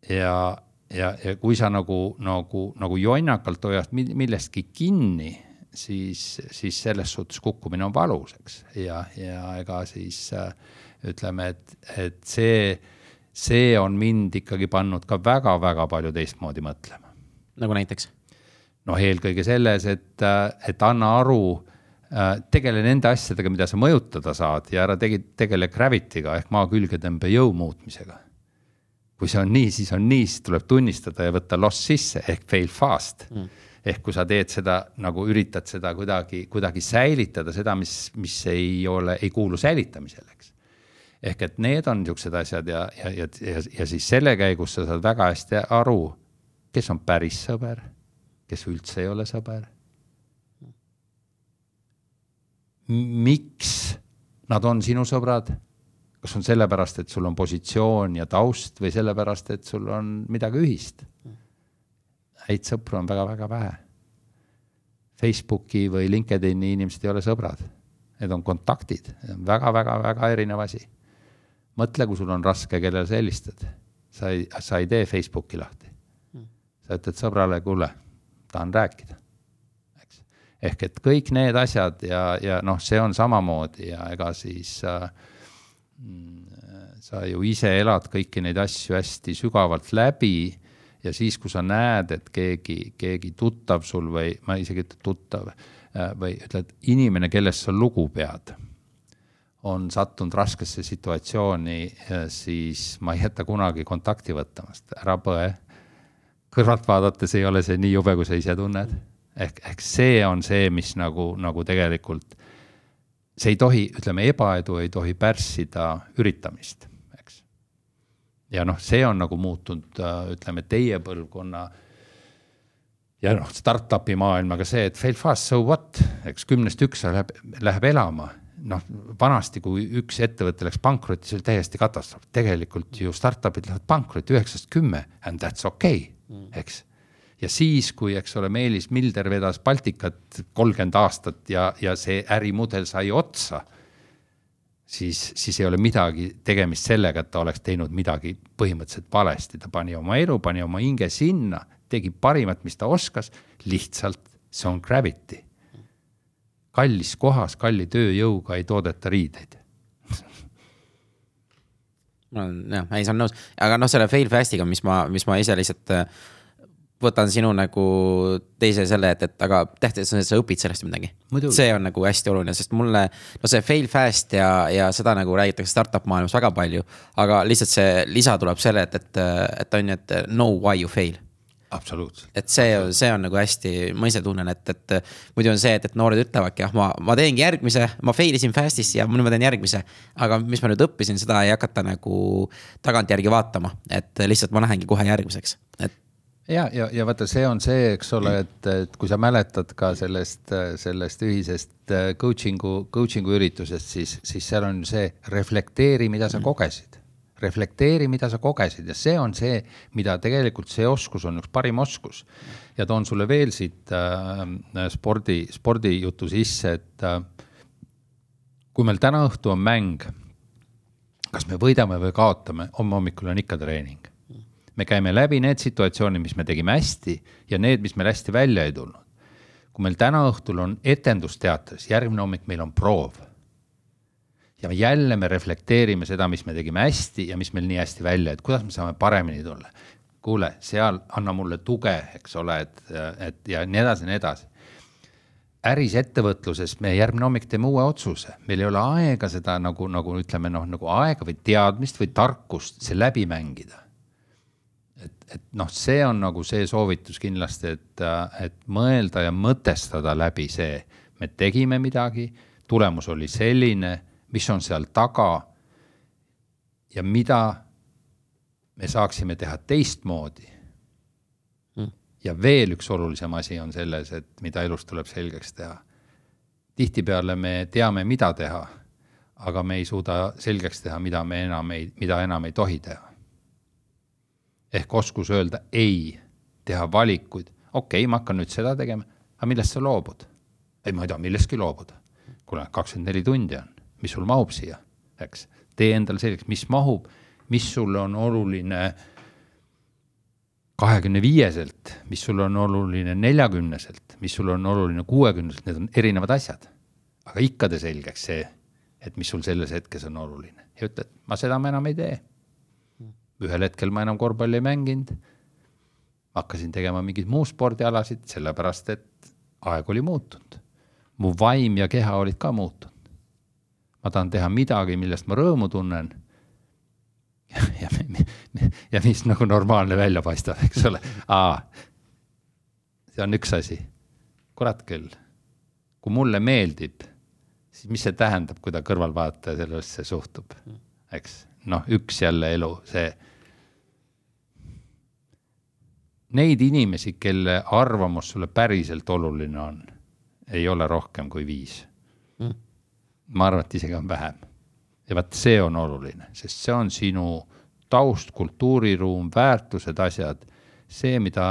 ja, ja, ja kui sa nagu, nagu, nagu jonnakalt hoiad millestki kinni, siis, siis selles suhtes kukkumine on valus, eks, ja, ja ega siis äh, ütleme, et, et see, see on mind ikkagi pannud ka väga-väga palju teistmoodi mõtlema. nagu näiteks? noh, eelkõige selles, et, äh, et anna aru tegele nende asjadega, mida sa mõjutada saad ja ära tegi, tegele gravity'ga ehk maa külgetõmbe jõu muutmisega. kui see on nii, siis on nii, siis tuleb tunnistada ja võtta loss sisse ehk fail fast mm. ehk kui sa teed seda nagu üritad seda kuidagi, kuidagi säilitada seda, mis, mis ei ole, ei kuulu säilitamisele, eks. ehk et need on niisugused asjad ja, ja, ja, ja, ja siis selle käigus sa saad väga hästi aru, kes on päris sõber, kes üldse ei ole sõber. Miks nad on sinu sõbrad kas on sellepärast, et sul on positsioon ja taust või sellepärast, et sul on midagi ühist? häid sõpru on väga-väga vähe. Facebooki või LinkedIni inimesed ei ole sõbrad, need on kontaktid, väga-väga-väga erinev asi. mõtle, kui sul on raske, kellele sa helistad, sa ei, sa ei tee Facebooki lahti. sa ütled sõbrale, kuule, tahan rääkida. Ehk et kõik need asjad ja, ja noh, see on samamoodi ja ega siis äh, Mm, sa ju ise elad kõiki neid asju hästi sügavalt läbi ja siis, kui sa näed, et keegi, keegi tuttav sul või ma isegi ei ütle tuttav äh, või ütled inimene, kellest sa lugu pead, on sattunud raskesse situatsiooni, siis ma ei jäta kunagi kontakti võtmast, ära põe. kõrvalt vaadates ei ole see nii jube, kui sa ise tunned. Ehk, ehk see on see, mis nagu, nagu tegelikult see ei tohi, ütleme, ebaedu ei tohi pärssida üritamist, eks. ja noh, see on nagu muutunud, ütleme, teie põlvkonna ja noh, startup'i maailmaga see, et fail fast, so what, eks kümnest üks läheb, läheb elama. noh, vanasti, kui üks ettevõte läks pankrotti, see oli täiesti katastroof, tegelikult ju startup'id lähevad pankrotti üheksast kümme and that's okei okay, eks ja siis, kui, eks ole, Meelis Milder vedas Baltikat kolmkümmend aastat ja, ja see ärimudel sai otsa, siis, siis ei ole midagi tegemist sellega, et ta oleks teinud midagi põhimõtteliselt valesti, ta pani oma elu, pani oma hinge sinna, tegi parimat, mis ta oskas, lihtsalt see on gravity. kallis kohas kalli tööjõuga ei toodeta riideid. Ma olen jah, ei, see on nõus, aga noh, selle fail fast'iga, mis ma, mis ma ise lihtsalt äh, võtan sinu nagu teise selle, et, et aga tähtis on, et sa õpid sellest midagi. see on nagu hästi oluline, sest mulle, no see fail fast ja, ja seda nagu räägitakse startup maailmas väga palju. aga lihtsalt see lisa tuleb selle, et, et, et on ju, et know why you fail absoluutselt. et see, see on nagu hästi, ma ise tunnen, et, et muidu on see, et, et noored ütlevadki, jah, ma, ma teengi järgmise, ma fail isin fast'is ja nüüd ma teen järgmise. aga mis ma nüüd õppisin, seda ei hakata nagu tagantjärgi vaatama, et lihtsalt ma lähengi kohe järgmiseks, et ja, ja, ja vaata, see on see, eks ole, et, et kui sa mäletad ka sellest, sellest ühisest äh, coaching'u, coaching'u üritusest, siis, siis seal on see reflekteeri, mida sa mm. kogesid. reflekteeri, mida sa kogesid ja see on see, mida tegelikult see oskus on üks parim oskus. ja toon sulle veel siit äh, spordi, spordijutu sisse, et äh, kui meil täna õhtu on mäng, kas me võidame või kaotame, homme hommikul on ikka treening me käime läbi need situatsioonid, mis me tegime hästi ja need, mis meil hästi välja ei tulnud. kui meil täna õhtul on etendusteatris, järgmine hommik meil on proov. ja jälle me reflekteerime seda, mis me tegime hästi ja mis meil nii hästi välja, et kuidas me saame paremini tulla. kuule, seal anna mulle tuge, eks ole, et, et ja nii edasi ja nii edasi äris ettevõtluses me järgmine hommik teeme uue otsuse, meil ei ole aega seda nagu, nagu ütleme noh, nagu aega või teadmist või tarkust see läbi mängida et, noh, see on nagu see soovitus kindlasti, et, et mõelda ja mõtestada läbi see, me tegime midagi, tulemus oli selline, mis on seal taga ja mida me saaksime teha teistmoodi. Mm.. ja veel üks olulisem asi on selles, et mida elus tuleb selgeks teha. tihtipeale me teame, mida teha, aga me ei suuda selgeks teha, mida me enam ei, mida enam ei tohi teha ehk oskus öelda ei, teha valikuid, okei okay,, ma hakkan nüüd seda tegema, aga millest sa loobud? ei, ma ei taha millestki loobuda. kuule, kakskümmend neli tundi on, mis sul mahub siia, eks, tee endale selgeks, mis mahub, mis sulle on oluline kahekümne viieselt, mis sul on oluline neljakümneselt, mis sul on oluline kuuekümneselt, need on erinevad asjad. aga ikka tee selgeks see, et mis sul selles hetkes on oluline. Ja ütle, et ma seda ma enam ei tee ühel hetkel ma enam korvpalli ei mänginud. hakkasin tegema mingeid muu spordialasid, sellepärast et aeg oli muutunud. mu vaim ja keha olid ka muutunud. ma tahan teha midagi, millest ma rõõmu tunnen. (laughs) ja ja mis nagu normaalne välja paistab, eks ole. see on üks asi. kurat küll, kui mulle meeldib, siis mis see tähendab, kui ta kõrvalvaataja sellesse suhtub, eks. noh, üks jälle elu, see. Neid inimesi, kelle arvamus sulle päriselt oluline on, ei ole rohkem kui viis mm.. ma arvan, et isegi on vähem. ja vaat see on oluline, sest see on sinu taust, kultuuriruum, väärtused, asjad, see, mida,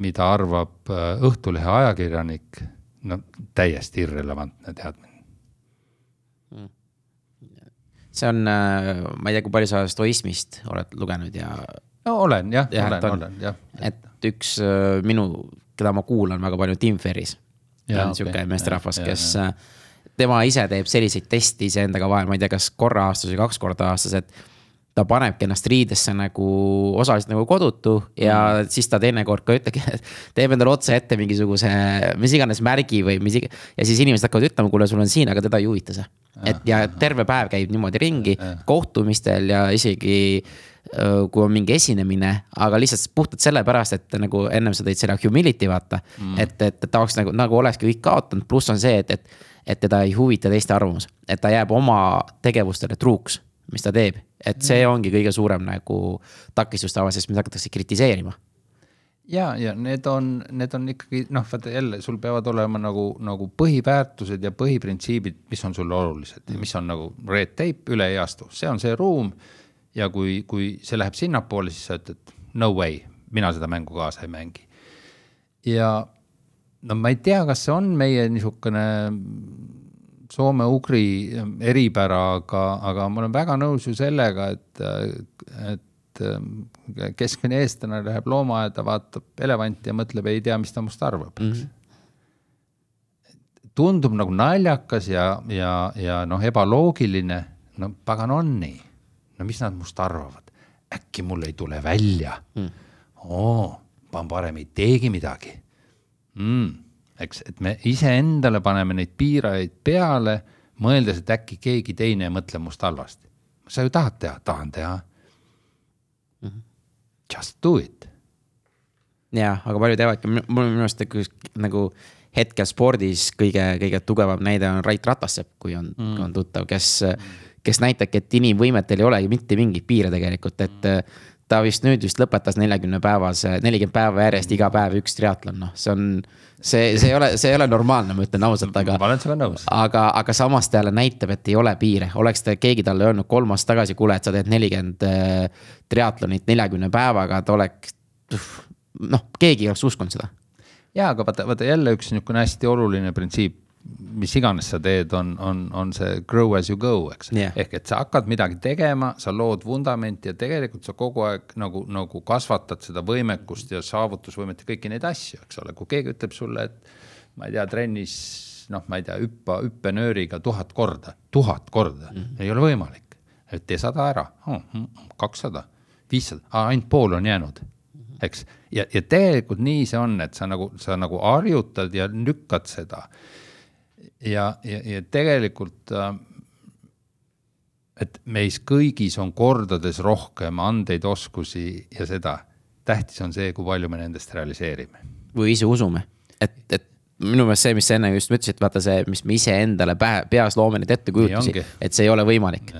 mida arvab äh, Õhtulehe ajakirjanik, no täiesti irrelevantne teadmine. Hmm. see on, äh, ma ei tea, kui palju sa stoismist oled lugenud ja. No olen jah ja,, olen, olen jah. et üks äh, minu, keda ma kuulan väga palju, Tim Ferris. ta on sihuke meesterahvas, kes ja, ja. tema ise teeb selliseid teste iseendaga vahel, ma ei tea, kas korra aastas või kaks korda aastas, et ta panebki ennast riidesse nagu osaliselt nagu kodutu ja mm. siis ta teinekord ka ütlebki, teeb endale otse ette mingisuguse, mis iganes märgi või mis iganes. ja siis inimesed hakkavad ütlema, kuule, sul on siin, aga teda ei huvita see. et ja terve päev käib niimoodi ringi kohtumistel ja isegi kui on mingi esinemine, aga lihtsalt puhtalt sellepärast, et nagu ennem sa tõid selle humility vaata mm.. et, et, ta oleks nagu, nagu olekski kõik kaotanud, pluss on see, et, et, et teda ei huvita teiste arvamus, et ta jääb oma tegevustele truuks mis ta teeb, et see mm. ongi kõige suurem nagu takistus tavaliselt, mida hakatakse kritiseerima. ja, ja need on, need on ikkagi noh, vaata jälle sul peavad olema nagu, nagu põhiväärtused ja põhiprintsiibid, mis on sulle olulised ja mis on nagu red tape, üle ei astu, see on see ruum. Ja kui, kui see läheb sinnapoole, siis sa ütled no way, mina seda mängu kaasa ei mängi. ja no ma ei tea, kas see on meie niisugune soome-ugri eripära, aga, aga ma olen väga nõus ju sellega, et, et keskmine eestlane läheb loomaaeda, vaatab elevanti ja mõtleb, ei tea, mis ta must arvab mm. -hmm tundub nagu naljakas ja, ja, ja noh, ebaloogiline. no pagan on nii. No mis nad must arvavad? äkki mul ei tule välja mm.. oo, ma parem ei teegi midagi mm eks, et me iseendale paneme neid piirajaid peale, mõeldes, et äkki keegi teine ei mõtle must halvasti. sa ju tahad teha, tahan teha mm. -hmm. Just do it. ja, aga paljud teevadki, mul minu arust nagu hetkel spordis kõige, kõige tugevam näide on Rait Ratasepp, kui on mm., on tuttav, kes, kes näitabki, et inimvõimetel ei olegi mitte mingeid piire tegelikult, et mm ta vist nüüd vist lõpetas neljakümne päevase, nelikümmend päeva järjest iga päev üks triatlon, noh, see on. see, see ei ole, see ei ole normaalne, ma ütlen ausalt, aga. ma olen sinuga nõus. aga, aga samas ta jälle näitab, et ei ole piire, oleks ta keegi talle öelnud kolm aastat tagasi, kuule, et sa teed nelikümmend äh, triatlonit neljakümne päevaga, ta oleks. noh, keegi ei oleks uskunud seda. ja, aga vaata, vaata jälle üks niisugune hästi oluline printsiip mis iganes sa teed, on, on, on see grow as you go, eks. Yeah.. ehk et sa hakkad midagi tegema, sa lood vundamenti ja tegelikult sa kogu aeg nagu, nagu kasvatad seda võimekust ja saavutusvõimet ja kõiki neid asju, eks ole, kui keegi ütleb sulle, et ma ei tea, trennis noh, ma ei tea, hüppa hüppenööriga tuhat korda, tuhat korda mm, -hmm. ei ole võimalik. et tee sada ära oh,, kakssada, viissada, ainult pool on jäänud, eks. ja, ja tegelikult nii see on, et sa nagu, sa nagu harjutad ja lükkad seda ja, ja, ja tegelikult äh, et meis kõigis on kordades rohkem andeid, oskusi ja seda. tähtis on see, kui palju me nendest realiseerime. või ise usume, et, et minu meelest see, mis sa enne just ütlesid, vaata see, mis me iseendale peas loome neid ettekujutusi, et see ei ole võimalik.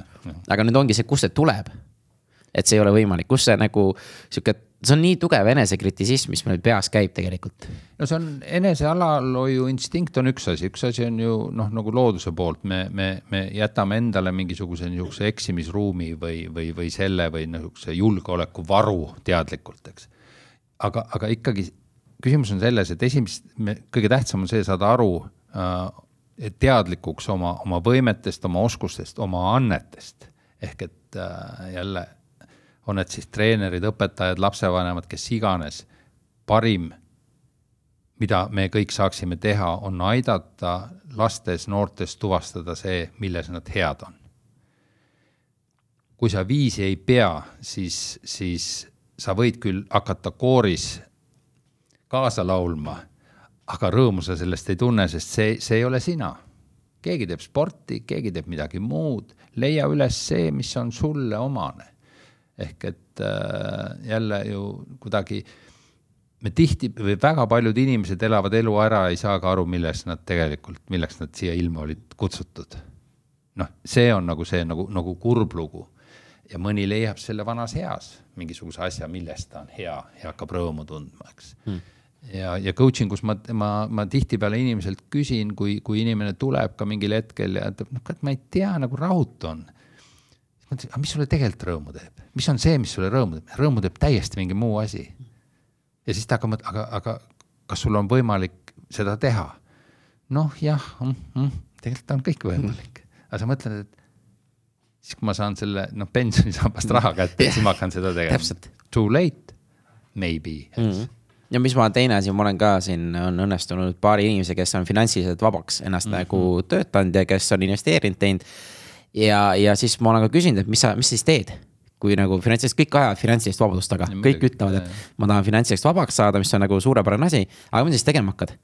aga nüüd ongi see, kust see tuleb. et see ei ole võimalik, kus see nagu sihuke see on nii tugev enesekritisism, mis meil peas käib tegelikult. no see on enesealalhoiu instinkt on üks asi, üks asi on ju noh, nagu looduse poolt me, me, me jätame endale mingisuguse niisuguse eksimisruumi või, või, või selle või niisuguse julgeolekuvaru teadlikult, eks. aga, aga ikkagi küsimus on selles, et esimest, kõige tähtsam on see saada aru äh, teadlikuks oma, oma võimetest, oma oskustest, oma annetest ehk et äh, jälle on need siis treenerid, õpetajad, lapsevanemad, kes iganes, parim, mida me kõik saaksime teha, on aidata lastes, noortes tuvastada see, milles nad head on. kui sa viisi ei pea, siis, siis sa võid küll hakata kooris kaasa laulma, aga rõõmu sa sellest ei tunne, sest see, see ei ole sina. keegi teeb sporti, keegi teeb midagi muud, leia üles see, mis on sulle omane ehk et äh, jälle ju kuidagi me tihti või väga paljud inimesed elavad elu ära, ei saa ka aru, milles nad tegelikult, milleks nad siia ilma olid kutsutud. noh, see on nagu see nagu, nagu kurb lugu ja mõni leiab selle vanas eas mingisuguse asja, millest ta on hea ja hakkab rõõmu tundma, eks hmm. ja, ja coaching us ma, ma, ma tihtipeale inimeselt küsin, kui, kui inimene tuleb ka mingil hetkel ja ütleb, noh, kurat, ma ei tea, nagu rahutu on. Ütlen, aga mis sulle tegelikult rõõmu teeb, mis on see, mis sulle rõõmu teeb, rõõmu teeb täiesti mingi muu asi. ja siis ta hakkab mõtlema, aga, aga kas sul on võimalik seda teha? noh, jah mm, mm, tegelikult on kõik võimalik, aga sa mõtled, et siis kui ma saan selle noh, pensionisambast raha kätte, siis ma hakkan seda tegema. Too late, maybe mm. -hmm ja mis ma teine asi, ma olen ka siin, on õnnestunud paari inimese, kes on finantsiliselt vabaks ennast mm -hmm. nagu töötanud ja kes on investeerinud, teinud. Ja, ja siis ma olen ka küsinud, et mis sa, mis siis teed? kui nagu finantsilist, kõik ajavad finantsilist vabadust taga, kõik ütlevad, et ma tahan finantsilist vabaks saada, mis on nagu suurepärane asi, aga mida siis tegema hakkad?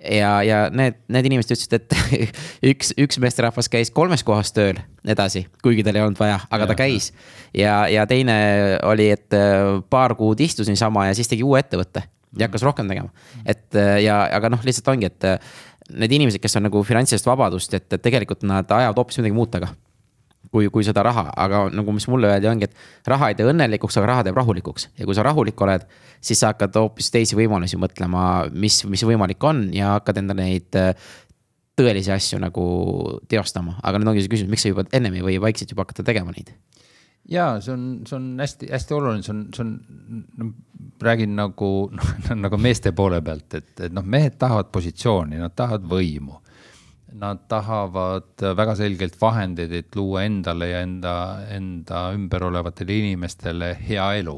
ja, ja need, need inimesed ütlesid, et (laughs) üks, üks meesterahvas käis kolmes kohas tööl edasi, kuigi tal ei olnud vaja, aga ja, ta käis. ja, ja teine oli, et äh, paar kuud istus niisama ja siis tegi uue ettevõtte ja hakkas rohkem tegema. et äh, ja, aga noh, lihtsalt ongi, et äh, need inimesed, kes on nagu finantsilist vabadust, et tegelikult nad ajavad hoopis midagi muud taga kui, kui seda raha, aga nagu, mis mulle öeldi, ongi, et raha ei tee õnnelikuks, aga raha teeb rahulikuks. ja kui sa rahulik oled, siis sa hakkad hoopis teisi võimalusi mõtlema, mis, mis võimalik on ja hakkad endale neid äh, tõelisi asju nagu teostama, aga nüüd ongi see küsimus, miks sa juba ennem ei või vaikselt juba hakata tegema neid? ja see on, see on hästi-hästi oluline, see on, see on, no räägin nagu noh, (laughs) nagu meeste poole pealt, et, et noh, mehed tahavad positsiooni, nad tahavad võimu Nad tahavad väga selgelt vahendeid, et luua endale ja enda, enda ümber olevatele inimestele hea elu.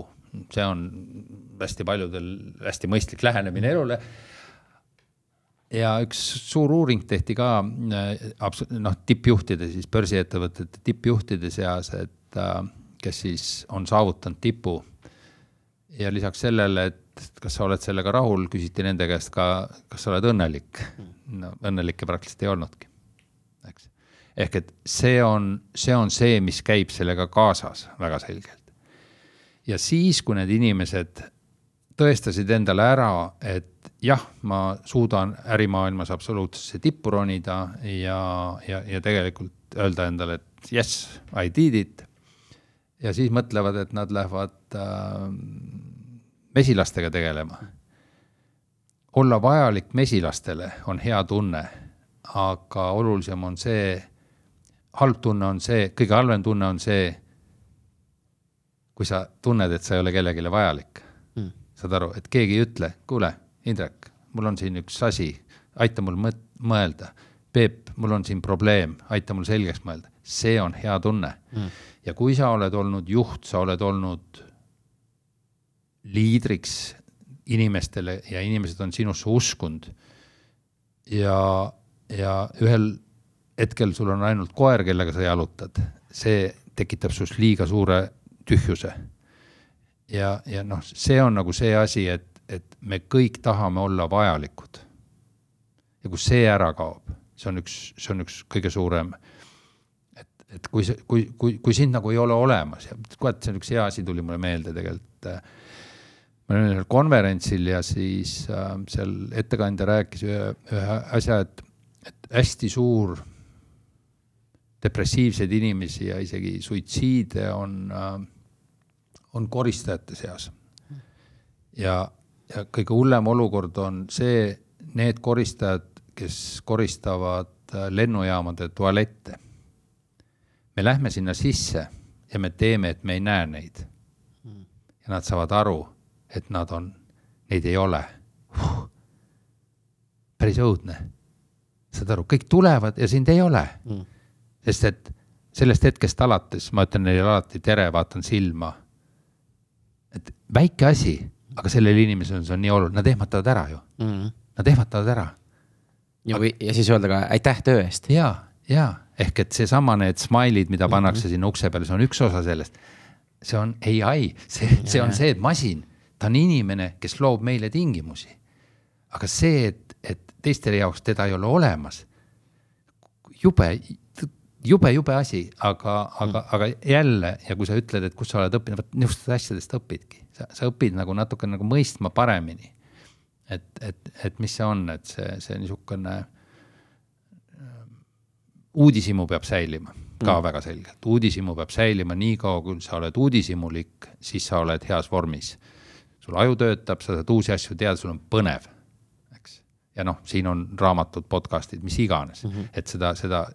see on hästi paljudel hästi mõistlik lähenemine elule. ja üks suur uuring tehti ka noh, tippjuhtide siis börsiettevõtete tippjuhtide seas, et kes siis on saavutanud tipu. ja lisaks sellele, et et kas sa oled sellega rahul, küsiti nende käest ka, kas sa oled õnnelik. no õnnelikke praktiliselt ei olnudki, eks. ehk et see on, see on see, mis käib sellega kaasas väga selgelt. ja siis, kui need inimesed tõestasid endale ära, et jah, ma suudan ärimaailmas absoluutsesse tippu ronida ja, ja, ja tegelikult öelda endale, et yes, I did it. ja siis mõtlevad, et nad lähevad äh, mesilastega tegelema. olla vajalik mesilastele on hea tunne, aga olulisem on see, halb tunne on see, kõige halvem tunne on see, kui sa tunned, et sa ei ole kellelegi vajalik. Mm.. saad aru, et keegi ei ütle, kuule, Indrek, mul on siin üks asi, aita mul mõt-, mõelda. Peep, mul on siin probleem, aita mul selgeks mõelda, see on hea tunne. Mm.. ja kui sa oled olnud juht, sa oled olnud liidriks inimestele ja inimesed on sinusse uskunud. ja, ja ühel hetkel sul on ainult koer, kellega sa jalutad, see tekitab sinust liiga suure tühjuse. ja, ja noh, see on nagu see asi, et, et me kõik tahame olla vajalikud. ja kui see ära kaob, see on üks, see on üks kõige suurem et, et kui see, kui, kui, kui sind nagu ei ole olemas ja kurat, see on üks hea asi, tuli mulle meelde tegelikult ma olin ühel konverentsil ja siis äh, seal ettekandja rääkis ühe, ühe asja, et, et hästi suur depressiivseid inimesi ja isegi suitsiide on äh,, on koristajate seas. ja, ja kõige hullem olukord on see, need koristajad, kes koristavad äh, lennujaamade tualette. me lähme sinna sisse ja me teeme, et me ei näe neid. ja nad saavad aru et nad on, neid ei ole huh.. päris õudne. saad aru, kõik tulevad ja sind ei ole mm.. sest et sellest hetkest alates ma ütlen neile alati tere, vaatan silma. et väike asi, aga sellele inimesele on see on nii oluline, nad ehmatavad ära ju mm.. Nad ehmatavad ära. ja, või, ja siis öelda ka aitäh töö eest. ja, ja ehk et seesama, need smile'id, mida pannakse mm -hmm. sinna ukse peale, see on üks osa sellest. see on ai, see, see on see, masin ta on inimene, kes loob meile tingimusi. aga see, et, et teiste jaoks teda ei ole olemas, jube, jube, jube asi, aga, aga, aga jälle ja kui sa ütled, et kus sa oled õppinud, vot niisugustest asjadest õpidki, sa, sa õpid nagu natuke nagu mõistma paremini. et, et, et mis see on, et see, see niisugune uudishimu peab säilima ka mm. väga selgelt, uudishimu peab säilima niikaua, kui sa oled uudishimulik, siis sa oled heas vormis. Sul aju töötab, sa saad uusi asju teada, sul on põnev, eks. ja noh, siin on raamatud, podcast'id, mis iganes mm, -hmm. et seda, seda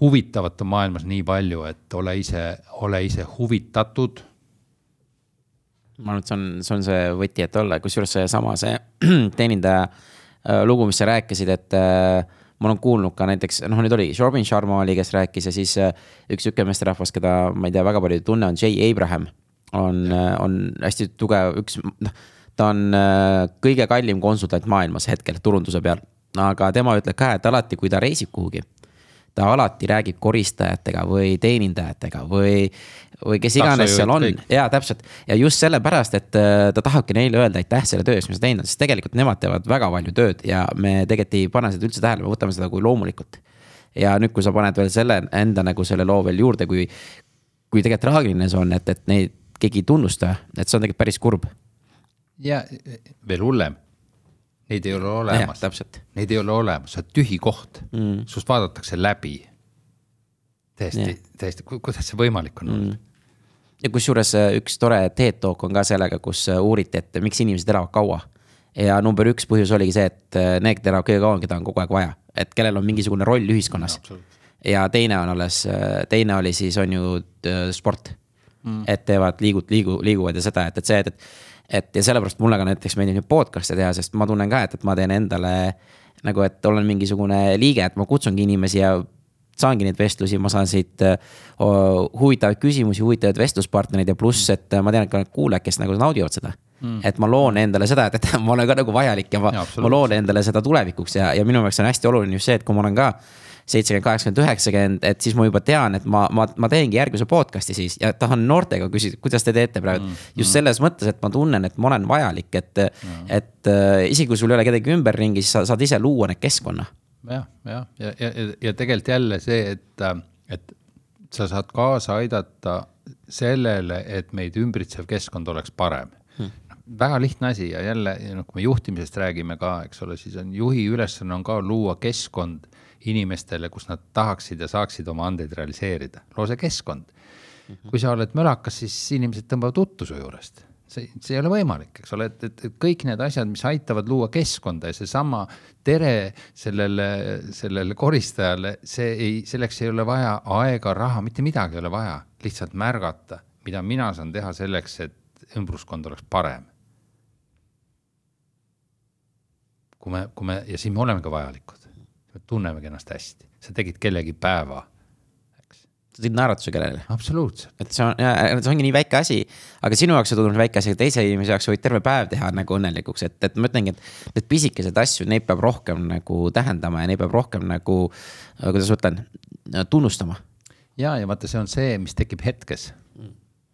huvitavat on maailmas nii palju, et ole ise, ole ise huvitatud. ma arvan, et see on, see on see võti, et olla, kusjuures seesama see (clears throat) teenindaja äh, lugu, mis sa rääkisid, et äh, ma olen kuulnud ka näiteks, noh, nüüd oli, Robin Sharma oli, kes rääkis ja siis äh, üks sihuke meesterahvas, keda ma ei tea, väga palju ei tunne, on Jay Abraham. On, äh, on hästi tugev, üks, noh, ta on äh, kõige kallim konsultant maailmas hetkel turunduse peal. aga tema ütleb ka, et alati, kui ta reisib kuhugi ta alati räägib koristajatega või teenindajatega või, või kes iganes seal on. ja täpselt ja just sellepärast, et äh, ta tahabki neile öelda aitäh selle töö eest, mis sa teinud oled, sest tegelikult nemad teevad väga palju tööd ja me tegelikult ei pane seda üldse tähele, me võtame seda kui loomulikult. ja nüüd, kui sa paned veel selle enda nagu selle loo veel juurde, kui, kui tegelikult traagiline see on, et, et neid keegi ei tunnusta, et see on tegelikult päris kurb. ja veel hullem Neid ei ole olemas. Neid ei ole olemas, sa oled tühi koht mm., sinust vaadatakse läbi. täiesti, täiesti, kuidas see võimalik on olnud mm.? ja kusjuures äh, üks tore TED Talk on ka sellega, kus äh, uuriti, et miks inimesed elavad kaua. ja number üks põhjus oligi see, et äh, need, keda kõige kauem, keda on kogu aeg vaja, et kellel on mingisugune roll ühiskonnas. ja teine on alles, teine oli siis on ju sport mm.. et teevad, liigud, liigu, liiguvad ja seda, et, et see, et, et et ja sellepärast mulle ka näiteks meeldib nüüd podcast'e teha, sest ma tunnen ka, et, et ma teen endale nagu, et olen mingisugune liige, et ma kutsungi inimesi ja saangi neid vestlusi, ma saan siit huvitavaid küsimusi, huvitavaid vestluspartnereid ja pluss, et ma tean, et ka need kuulajad, kes nagu naudivad seda. Mm.. et ma loon endale seda, et, et (laughs) ma olen ka nagu vajalik ja ma, ma loon endale seda tulevikuks ja, ja minu jaoks on hästi oluline just see, et kui ma olen ka seitsekümmend, kaheksakümmend, üheksakümmend, et siis ma juba tean, et ma, ma, ma teengi järgmise podcast'i siis ja tahan noortega küsida, kuidas te teete praegu mm,. just mm. selles mõttes, et ma tunnen, et ma olen vajalik, et mm., et äh, isegi kui sul ei ole kedagi ümberringi, siis sa saad ise luua need keskkonna. jah, jah, ja, ja, ja, ja tegelikult jälle see, et, et sa saad kaasa aidata sellele, et meid ümbritsev keskkond oleks parem hmm väga lihtne asi ja jälle, noh, kui me juhtimisest räägime ka, eks ole, siis on juhi ülesanne on ka luua keskkond, inimestele, kus nad tahaksid ja saaksid oma andeid realiseerida, loo see keskkond. -hmm. kui sa oled mölakas, siis inimesed tõmbavad uttu su juurest see, see ei ole võimalik, eks ole, et, et, et kõik need asjad, mis aitavad luua keskkonda ja seesama tere sellele, sellele koristajale, see ei, selleks ei ole vaja aega, raha, mitte midagi ei ole vaja, lihtsalt märgata, mida mina saan teha selleks, et ümbruskond oleks parem. kui me, kui me ja siis me olemegi vajalikud me tunnemegi ennast hästi, sa tegid kellegi päeva, eks. sa tegid naeratuse kellelegi. absoluutselt. et see on, see ongi nii väike asi, aga sinu jaoks see tundub väike asi, aga teise inimese jaoks võid terve päev teha nagu õnnelikuks, et, et ma ütlengi, et need pisikesed asju, neid peab rohkem nagu tähendama ja neid peab rohkem nagu, kuidas ma ütlen, tunnustama. ja, ja vaata, see on see, mis tekib hetkes.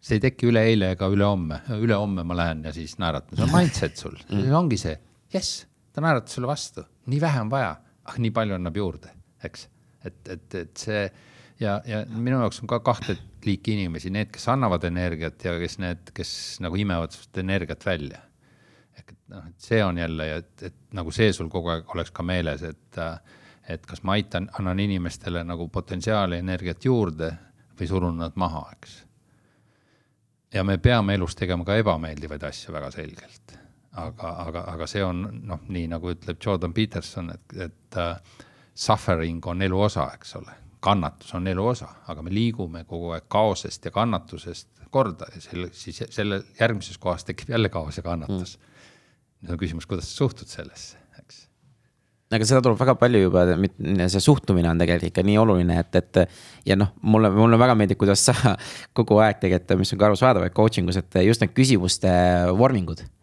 See ei teki üleeile ega ülehomme, ülehomme ma lähen ja siis naeratan, see on mindset sul, (laughs) see ongi see, jess, ta naeratas sulle vastu, nii vähe on vaja ah nii palju annab juurde, eks. et, et, et see ja, ja minu jaoks on ka kahte liiki inimesi, need, kes annavad energiat ja kes need, kes nagu imevad sinust energiat välja. ehk et noh, et see on jälle et, et nagu see sul kogu aeg oleks ka meeles, et, et kas ma aitan, annan inimestele nagu potentsiaali, energiat juurde või surun nad maha, eks. ja me peame elus tegema ka ebameeldivaid asju väga selgelt aga, aga, aga see on noh, nii nagu ütleb Jordan Peterson, et, et uh, suffering on elu osa, eks ole, kannatus on elu osa, aga me liigume kogu aeg kaosest ja kannatusest korda ja selle, siis selle järgmises kohas tekib jälle kaos ja kannatus. Mm.. nüüd on küsimus, kuidas sa suhtud sellesse, eks? Aga seda tuleb väga palju juba, see suhtumine on tegelikult ikka nii oluline, et, et. ja noh, mulle, mulle väga meeldib, kuidas sa (laughs) kogu aeg tegelikult, mis on ka arusaadav, et coaching us, et just need küsimuste vormingud mm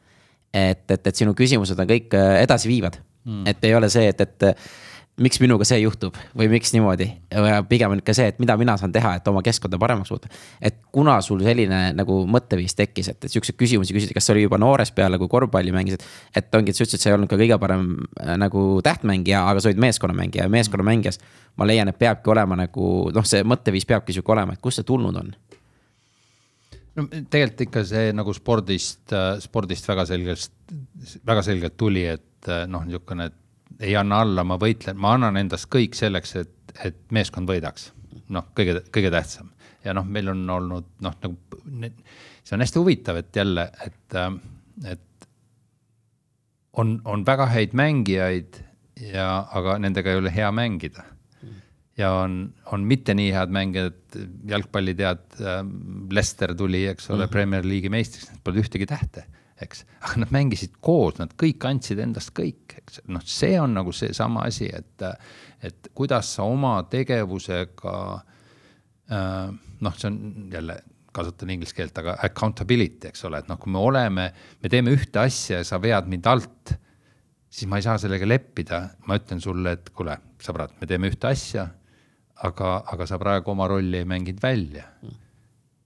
et, et, et sinu küsimused on kõik äh, edasiviivad mm.. et ei ole see, et, et miks minuga see juhtub või miks niimoodi. pigem on ikka see, et mida mina saan teha, et oma keskkonda paremaks muuta. et kuna sul selline nagu mõtteviis tekkis, et, et siukseid küsimusi küsida, kas see oli juba noorest peale, kui korvpalli mängisid. et ongi, et sa ütlesid, et sa ei olnud ka kõige parem äh, nagu tähtmängija, aga sa olid meeskonnamängija ja meeskonnamängijas. ma leian, et peabki olema nagu noh, see mõtteviis peabki sihuke olema, et kust see tulnud on no tegelikult ikka see nagu spordist, spordist väga selgelt, väga selgelt tuli, et noh, niisugune, et ei anna alla, ma võitlen, ma annan endast kõik selleks, et, et meeskond võidaks. noh, kõige, kõige tähtsam ja noh, meil on olnud noh, nagu see on hästi huvitav, et jälle, et, et on, on väga häid mängijaid ja, aga nendega ei ole hea mängida ja on, on mitte nii head mängijad, jalgpalli tead, Leicester tuli, eks ole mm, -hmm. Premier League'i meistriks, pole ühtegi tähte eks, aga nad mängisid koos, nad kõik andsid endast kõik, eks, noh, see on nagu seesama asi, et, et kuidas sa oma tegevusega äh,. noh, see on jälle, kasutan inglise keelt, aga accountability, eks ole, et noh, kui me oleme, me teeme ühte asja ja sa vead mind alt, siis ma ei saa sellega leppida, ma ütlen sulle, et kuule, sõbrad, me teeme ühte asja, aga, aga sa praegu oma rolli ei mänginud välja.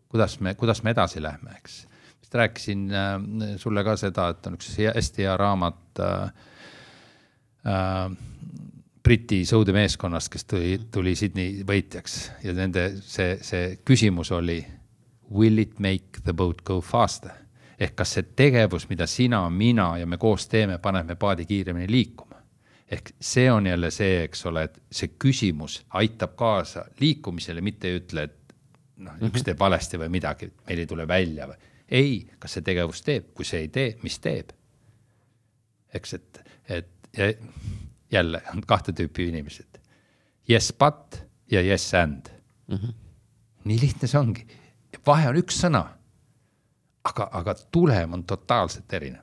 kuidas me, kuidas me edasi lähme, eks vist rääkisin äh, sulle ka seda, et on üks hästi hea raamat äh, äh, Briti sõudemeeskonnast, kes tuli, tuli Sydney võitjaks ja nende see, see küsimus oli. Will it make the boat go faster? ehk kas see tegevus, mida sina, mina ja me koos teeme, paneb me paadi kiiremini liikuma? Ehk see on jälle see, eks ole, et see küsimus aitab kaasa liikumisele, mitte ei ütle, et noh, üks teeb valesti või midagi, meil ei tule välja või ei, kas see tegevus teeb, kui see ei tee, mis teeb? eks, et, et jälle on kahte tüüpi inimesed. Yes but ja yes and mm. -hmm. nii lihtne see ongi. vahe on üks sõna. aga, aga tulem on totaalselt erinev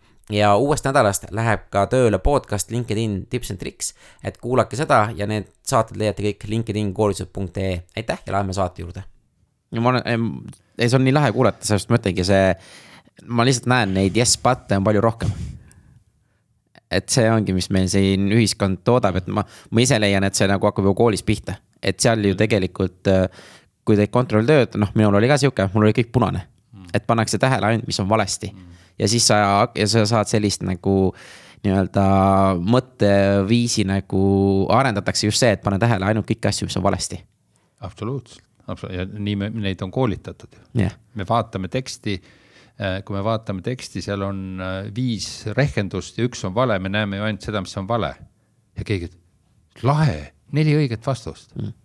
ja uuest nädalast läheb ka tööle podcast LinkedIn tips and tricks, et kuulake seda ja need saated leiate kõik LinkedIn koolitused.ee, aitäh ja läheme saate juurde. ja ma olen, ei see on nii lahe kuulata, sellepärast ma ütlengi see, ma lihtsalt näen neid yes but'e on palju rohkem. et see ongi, mis meil siin ühiskond toodab, et ma, ma ise leian, et see nagu hakkab ju koolis pihta, et seal ju tegelikult kui teed kontrolltööd, noh, minul oli ka sihuke, mul oli kõik punane. et pannakse tähele ainult, mis on valesti mm ja siis sa, ja sa saad sellist nagu nii-öelda mõtteviisi nagu arendatakse just see, et pane tähele ainult kõiki asju, mis on valesti. absoluutselt, absoluutselt ja nii me, neid on koolitatud yeah.. me vaatame teksti, äh, kui me vaatame teksti, seal on äh, viis rehkendust ja üks on vale, me näeme ju ainult seda, mis on vale. ja keegi, lahe, neli õiget vastust mm..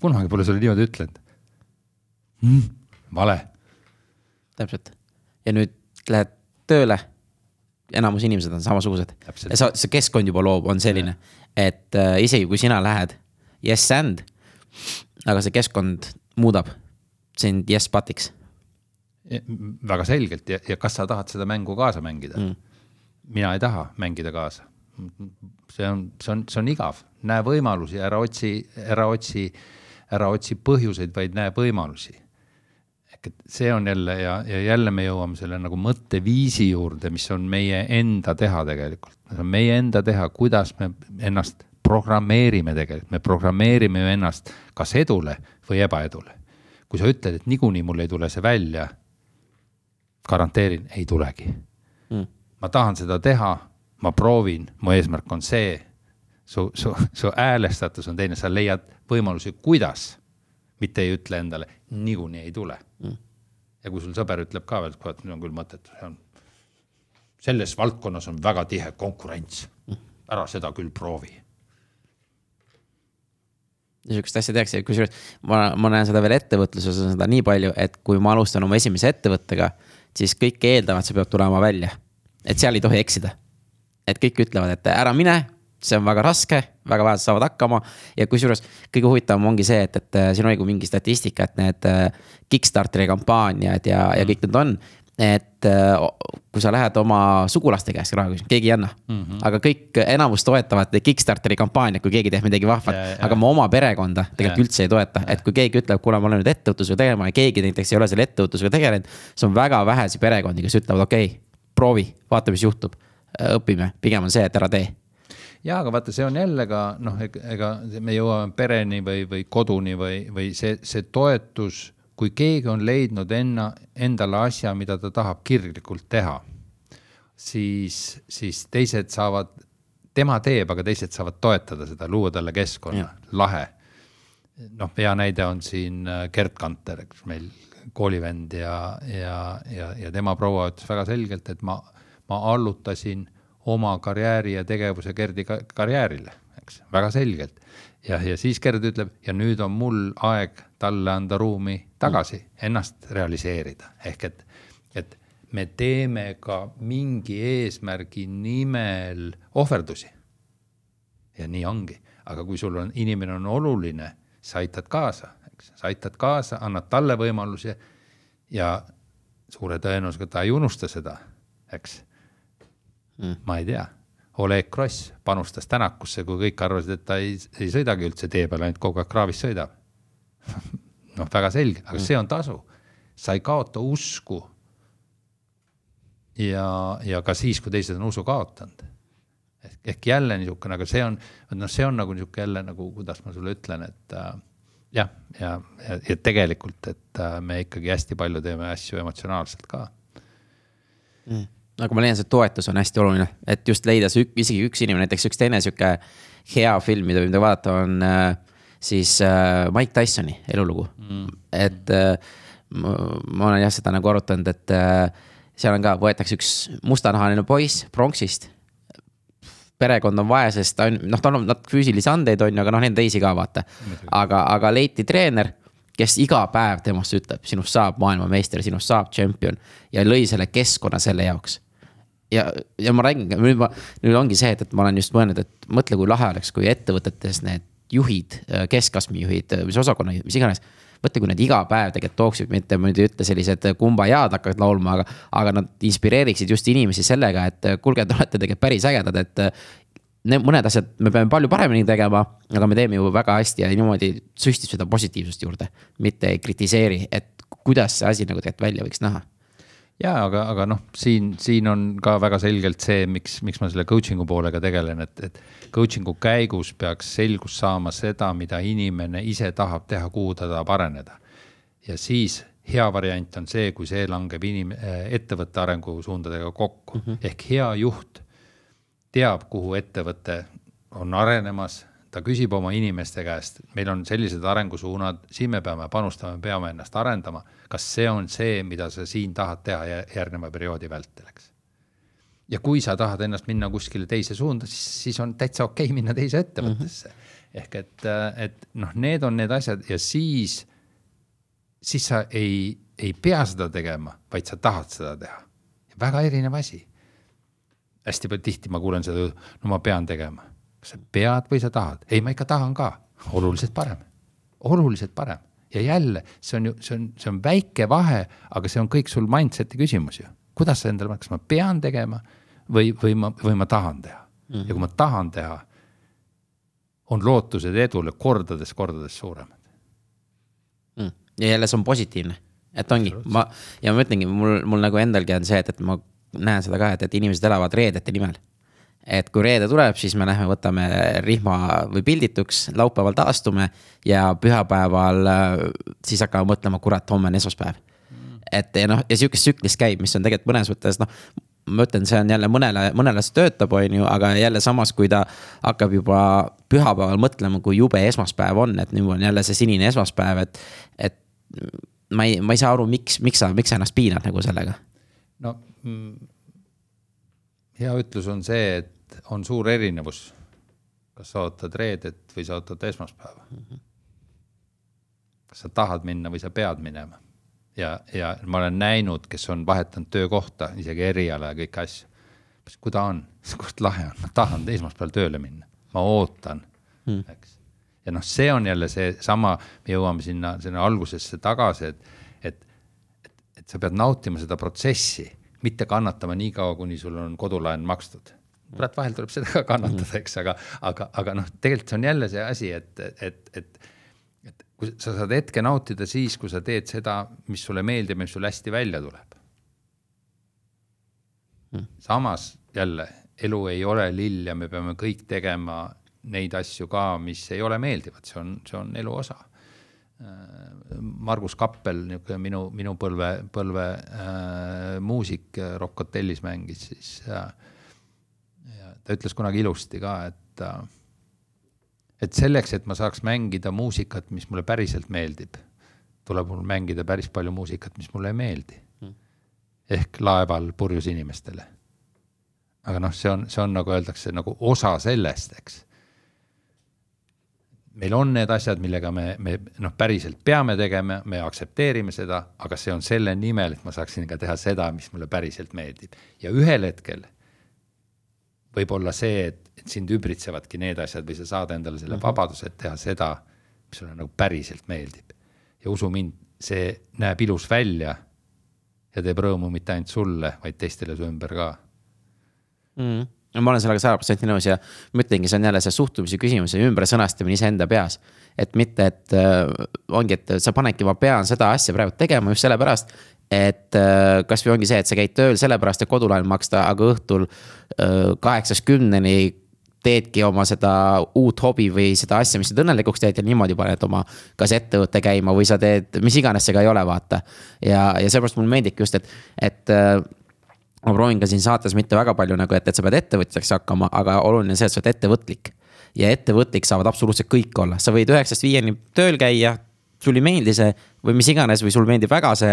kunagi pole sulle niimoodi ütlenud mm,. vale. täpselt ja nüüd lähed tööle. enamus inimesed on samasugused. sa, see keskkond juba loob, on selline, et äh, isegi kui sina lähed yes and, aga see keskkond muudab sind yes but'iks. väga selgelt ja, ja kas sa tahad seda mängu kaasa mängida mm.? mina ei taha mängida kaasa. see on, see on, see on igav, näe võimalusi, ära otsi, ära otsi, ära otsi põhjuseid, vaid näe võimalusi ehk et see on jälle ja, ja jälle me jõuame selle nagu mõtteviisi juurde, mis on meie enda teha tegelikult. see on meie enda teha, kuidas me ennast programmeerime tegelikult, me programmeerime ju ennast kas edule või ebaedule. kui sa ütled, et niikuinii mul ei tule see välja, garanteerin, ei tulegi mm.. ma tahan seda teha, ma proovin, mu eesmärk on see, su, su, su häälestatus on teine, sa leiad võimalusi, kuidas mitte ei ütle endale, niikuinii ei tule mm.. ja kui sul sõber ütleb ka veel, et kurat, nüüd on küll mõttetu, see on, selles valdkonnas on väga tihe konkurents mm., ära seda küll proovi. niisugust asja tehakse, kusjuures ma, ma näen seda veel ettevõtluses on seda nii palju, et kui ma alustan oma esimese ettevõttega, siis kõik eeldavad, see peab tulema välja. et seal ei tohi eksida. et kõik ütlevad, et ära mine, see on väga raske, väga vähesed saavad hakkama ja kusjuures kõige huvitavam ongi see, et, et äh, siin oli ka mingi statistika, et need äh, Kickstarteri kampaaniad ja, ja kõik need on et äh, kui sa lähed oma sugulaste käest raha küsima, keegi ei anna mm. -hmm. aga kõik, enamus toetavad Kickstarteri kampaaniat, kui keegi teeb midagi vahvat. aga ma oma perekonda tegelikult ja. üldse ei toeta, et kui keegi ütleb, kuule, ma olen nüüd ettevõtlusega tegema ja keegi näiteks ei ole selle ettevõtlusega tegelenud. siis on väga vähesi perekondi, kes ütlevad, okei okay,, proovi, vaata, mis juhtub. õpime, pigem on see, et ära tee ja aga vaata, see on jälle ka noh, ega me jõuame pereni või, või koduni või, või see, see toetus kui keegi on leidnud enna, endale asja, mida ta tahab kirglikult teha, siis, siis teised saavad, tema teeb, aga teised saavad toetada seda, luua talle keskkonna, lahe. noh, hea näide on siin äh, Gerd Kanter, eks meil koolivend ja, ja, ja, ja tema proua ütles väga selgelt, et ma, ma allutasin oma karjääri ja tegevuse Gerdi karjäärile, eks, väga selgelt. Ja, ja siis Gerd ütleb ja nüüd on mul aeg talle anda ruumi tagasi ennast realiseerida, ehk et, et me teeme ka mingi eesmärgi nimel ohverdusi. ja nii ongi, aga kui sul on, inimene on oluline, sa aitad kaasa, eks, sa aitad kaasa, annad talle võimaluse ja suure tõenäosusega ta ei unusta seda, eks mm.. ma ei tea Oleg Kross panustas Tänakusse, kui kõik arvasid, et ta ei, ei sõidagi üldse tee peal, ainult kogu aeg kraavis sõidab (laughs) noh, väga selge, aga see on tasu. sa ei kaota usku. ja, ja ka siis, kui teised on usu kaotanud. ehk, ehk jälle niisugune, aga see on, noh, see on nagu niisugune jälle nagu, kuidas ma sulle ütlen, et äh, jah, ja, ja, ja tegelikult, et äh, me ikkagi hästi palju teeme asju emotsionaalselt ka mm nagu ma leian, see toetus on hästi oluline, et just leida see ük, isegi üks inimene, näiteks üks teine sihuke hea film, mida võib vaadata, on äh, siis äh, Mike Tysoni elulugu mm.. et äh, ma, ma olen jah seda nagu arutanud, et äh, seal on ka, võetakse üks mustanahaline poiss pronksist. perekond on vaesest, ta on, noh, tal on natuke füüsilisi andeid, on ju, aga noh, neid on teisi ka, vaata. aga, aga leiti treener kes iga päev temast ütleb, sinust saab maailmameister, sinust saab tšempion ja lõi selle keskkonna selle jaoks ja, ja ma räägin, nüüd ma, nüüd ongi see, et, et ma olen just mõelnud, et mõtle, kui lahe oleks, kui ettevõtetes need juhid, keskastme juhid, mis osakonna juhid, mis iganes. mõtle, kui nad iga päev tegelikult tooksid, mitte ma nüüd ei ütle sellised kumbajaad hakkavad laulma, aga, aga nad inspireeriksid just inimesi sellega, et kuulge, te olete tegelikult päris ägedad, et need mõned asjad me peame palju paremini tegema, aga me teeme ju väga hästi ja niimoodi süstib seda positiivsust juurde. mitte ei kritiseeri, et kuidas see asi nagu tegelikult välja võiks näha ja aga, aga noh, siin, siin on ka väga selgelt see, miks, miks ma selle coaching'u poolega tegelen, et, et coaching'u käigus peaks selgus saama seda, mida inimene ise tahab teha, kuhu ta tahab areneda. ja siis hea variant on see, kui see langeb inim-, ettevõtte arengusuundadega kokku mm -hmm. ehk hea juht teab, kuhu ettevõte on arenemas ta küsib oma inimeste käest, meil on sellised arengusuunad, siin me peame panustama, peame ennast arendama. Kas see on see, mida sa siin tahad teha järgneva perioodi vältel, eks? ja kui sa tahad ennast minna kuskile teise suunda, siis, siis on täitsa okei okay minna teise ettevõttesse mm. -hmm. ehk et, et noh, need on need asjad ja siis, siis sa ei, ei pea seda tegema, vaid sa tahad seda teha. väga erinev asi. hästi tihti ma kuulen seda, no ma pean tegema kas sa pead või sa tahad? ei, ma ikka tahan ka, oluliselt parem, oluliselt parem ja jälle, see on ju, see on, see on väike vahe, aga see on kõik sul mindset'i küsimus ju. kuidas sa endale, kas ma pean tegema või, või ma, või ma tahan teha mm. -hmm. ja kui ma tahan teha, on lootused edule kordades-kordades suuremad mm.. ja jälle see on positiivne, et ongi, ma ja ma ütlengi, mul, mul nagu endalgi on see, et, et ma näen seda ka, et, et inimesed elavad reedete nimel et kui reede tuleb, siis me lähme võtame rihma või pildituks, laupäeval taastume ja pühapäeval äh, siis hakkame mõtlema, kurat, homme on esmaspäev. et ja noh, ja sihukest tsüklist käib, mis on tegelikult mõnes mõttes noh, ma ütlen, see on jälle mõnele, mõnele see töötab, on ju, aga jälle samas, kui ta hakkab juba pühapäeval mõtlema, kui jube esmaspäev on, et nüüd on jälle see sinine esmaspäev, et, et ma ei, ma ei saa aru, miks, miks sa, miks sa ennast piinad nagu sellega? no mm, hea ütlus on see, et on suur erinevus, kas sa ootad reedet või sa ootad esmaspäeva mm. -hmm. kas sa tahad minna või sa pead minema ja, ja ma olen näinud, kes on vahetanud töökohta, isegi eriala ja kõiki asju. kui ta on, kurat lahe on, ma tahan esmaspäeval tööle minna, ma ootan mm., eks. ja noh, see on jälle seesama, me jõuame sinna, sinna algusesse tagasi, et, et, et, et sa pead nautima seda protsessi, mitte kannatama nii kaua, kuni sul on kodulaen makstud kurat, vahel tuleb seda ka kannatada, eks, aga, aga, aga noh, tegelikult see on jälle see asi, et, et, et, et kui sa saad hetke nautida siis, kui sa teed seda, mis sulle meeldib ja mis sul hästi välja tuleb. Hmm.. samas jälle, elu ei ole lill ja me peame kõik tegema neid asju ka, mis ei ole meeldivad, see on, see on elu osa. Margus Kappel, niisugune minu, minu põlve, põlve äh, muusik Rock Hotellis mängis siis äh, ta ütles kunagi ilusti ka, et, äh, et selleks, et ma saaks mängida muusikat, mis mulle päriselt meeldib, tuleb mul mängida päris palju muusikat, mis mulle ei meeldi mm.. ehk laeval purjus inimestele. aga noh, see on, see on nagu öeldakse nagu osa sellest, eks. meil on need asjad, millega me, me noh, päriselt peame tegema, me aktsepteerime seda, aga see on selle nimel, et ma saaksin ka teha seda, mis mulle päriselt meeldib ja ühel hetkel võib olla see, et, et sind ümbritsevadki need asjad või sa saad endale selle mm -hmm. vabaduse, et teha seda, mis sulle nagu päriselt meeldib. ja usu mind, see näeb ilus välja ja teeb rõõmu mitte ainult sulle, vaid teistele su ümber ka mm ma olen sellega sada protsenti nõus ja ma ütlengi, see on jälle see suhtumise küsimus ja ümbersõnastamine iseenda peas. et mitte, et äh, ongi, et sa panedki, ma pean seda asja praegu tegema just sellepärast, et äh, kasvõi ongi see, et sa käid tööl sellepärast, et kodulaenu maksta, aga õhtul äh, kaheksast kümneni teedki oma seda uut hobi või seda asja, mis sind õnnelikuks teed ja niimoodi paned oma kas ettevõtte käima või sa teed, mis iganes see ka ei ole, vaata. ja, ja seepärast mulle meeldibki just, et, et äh, ma proovin ka siin saates mitte väga palju nagu, et, et sa pead ettevõtjaks hakkama, aga oluline on see, et sa oled ettevõtlik. ja ettevõtlik saavad absoluutselt kõik olla, sa võid üheksast viieni tööl käia, sul ei meeldi see või mis iganes või sulle meeldib väga see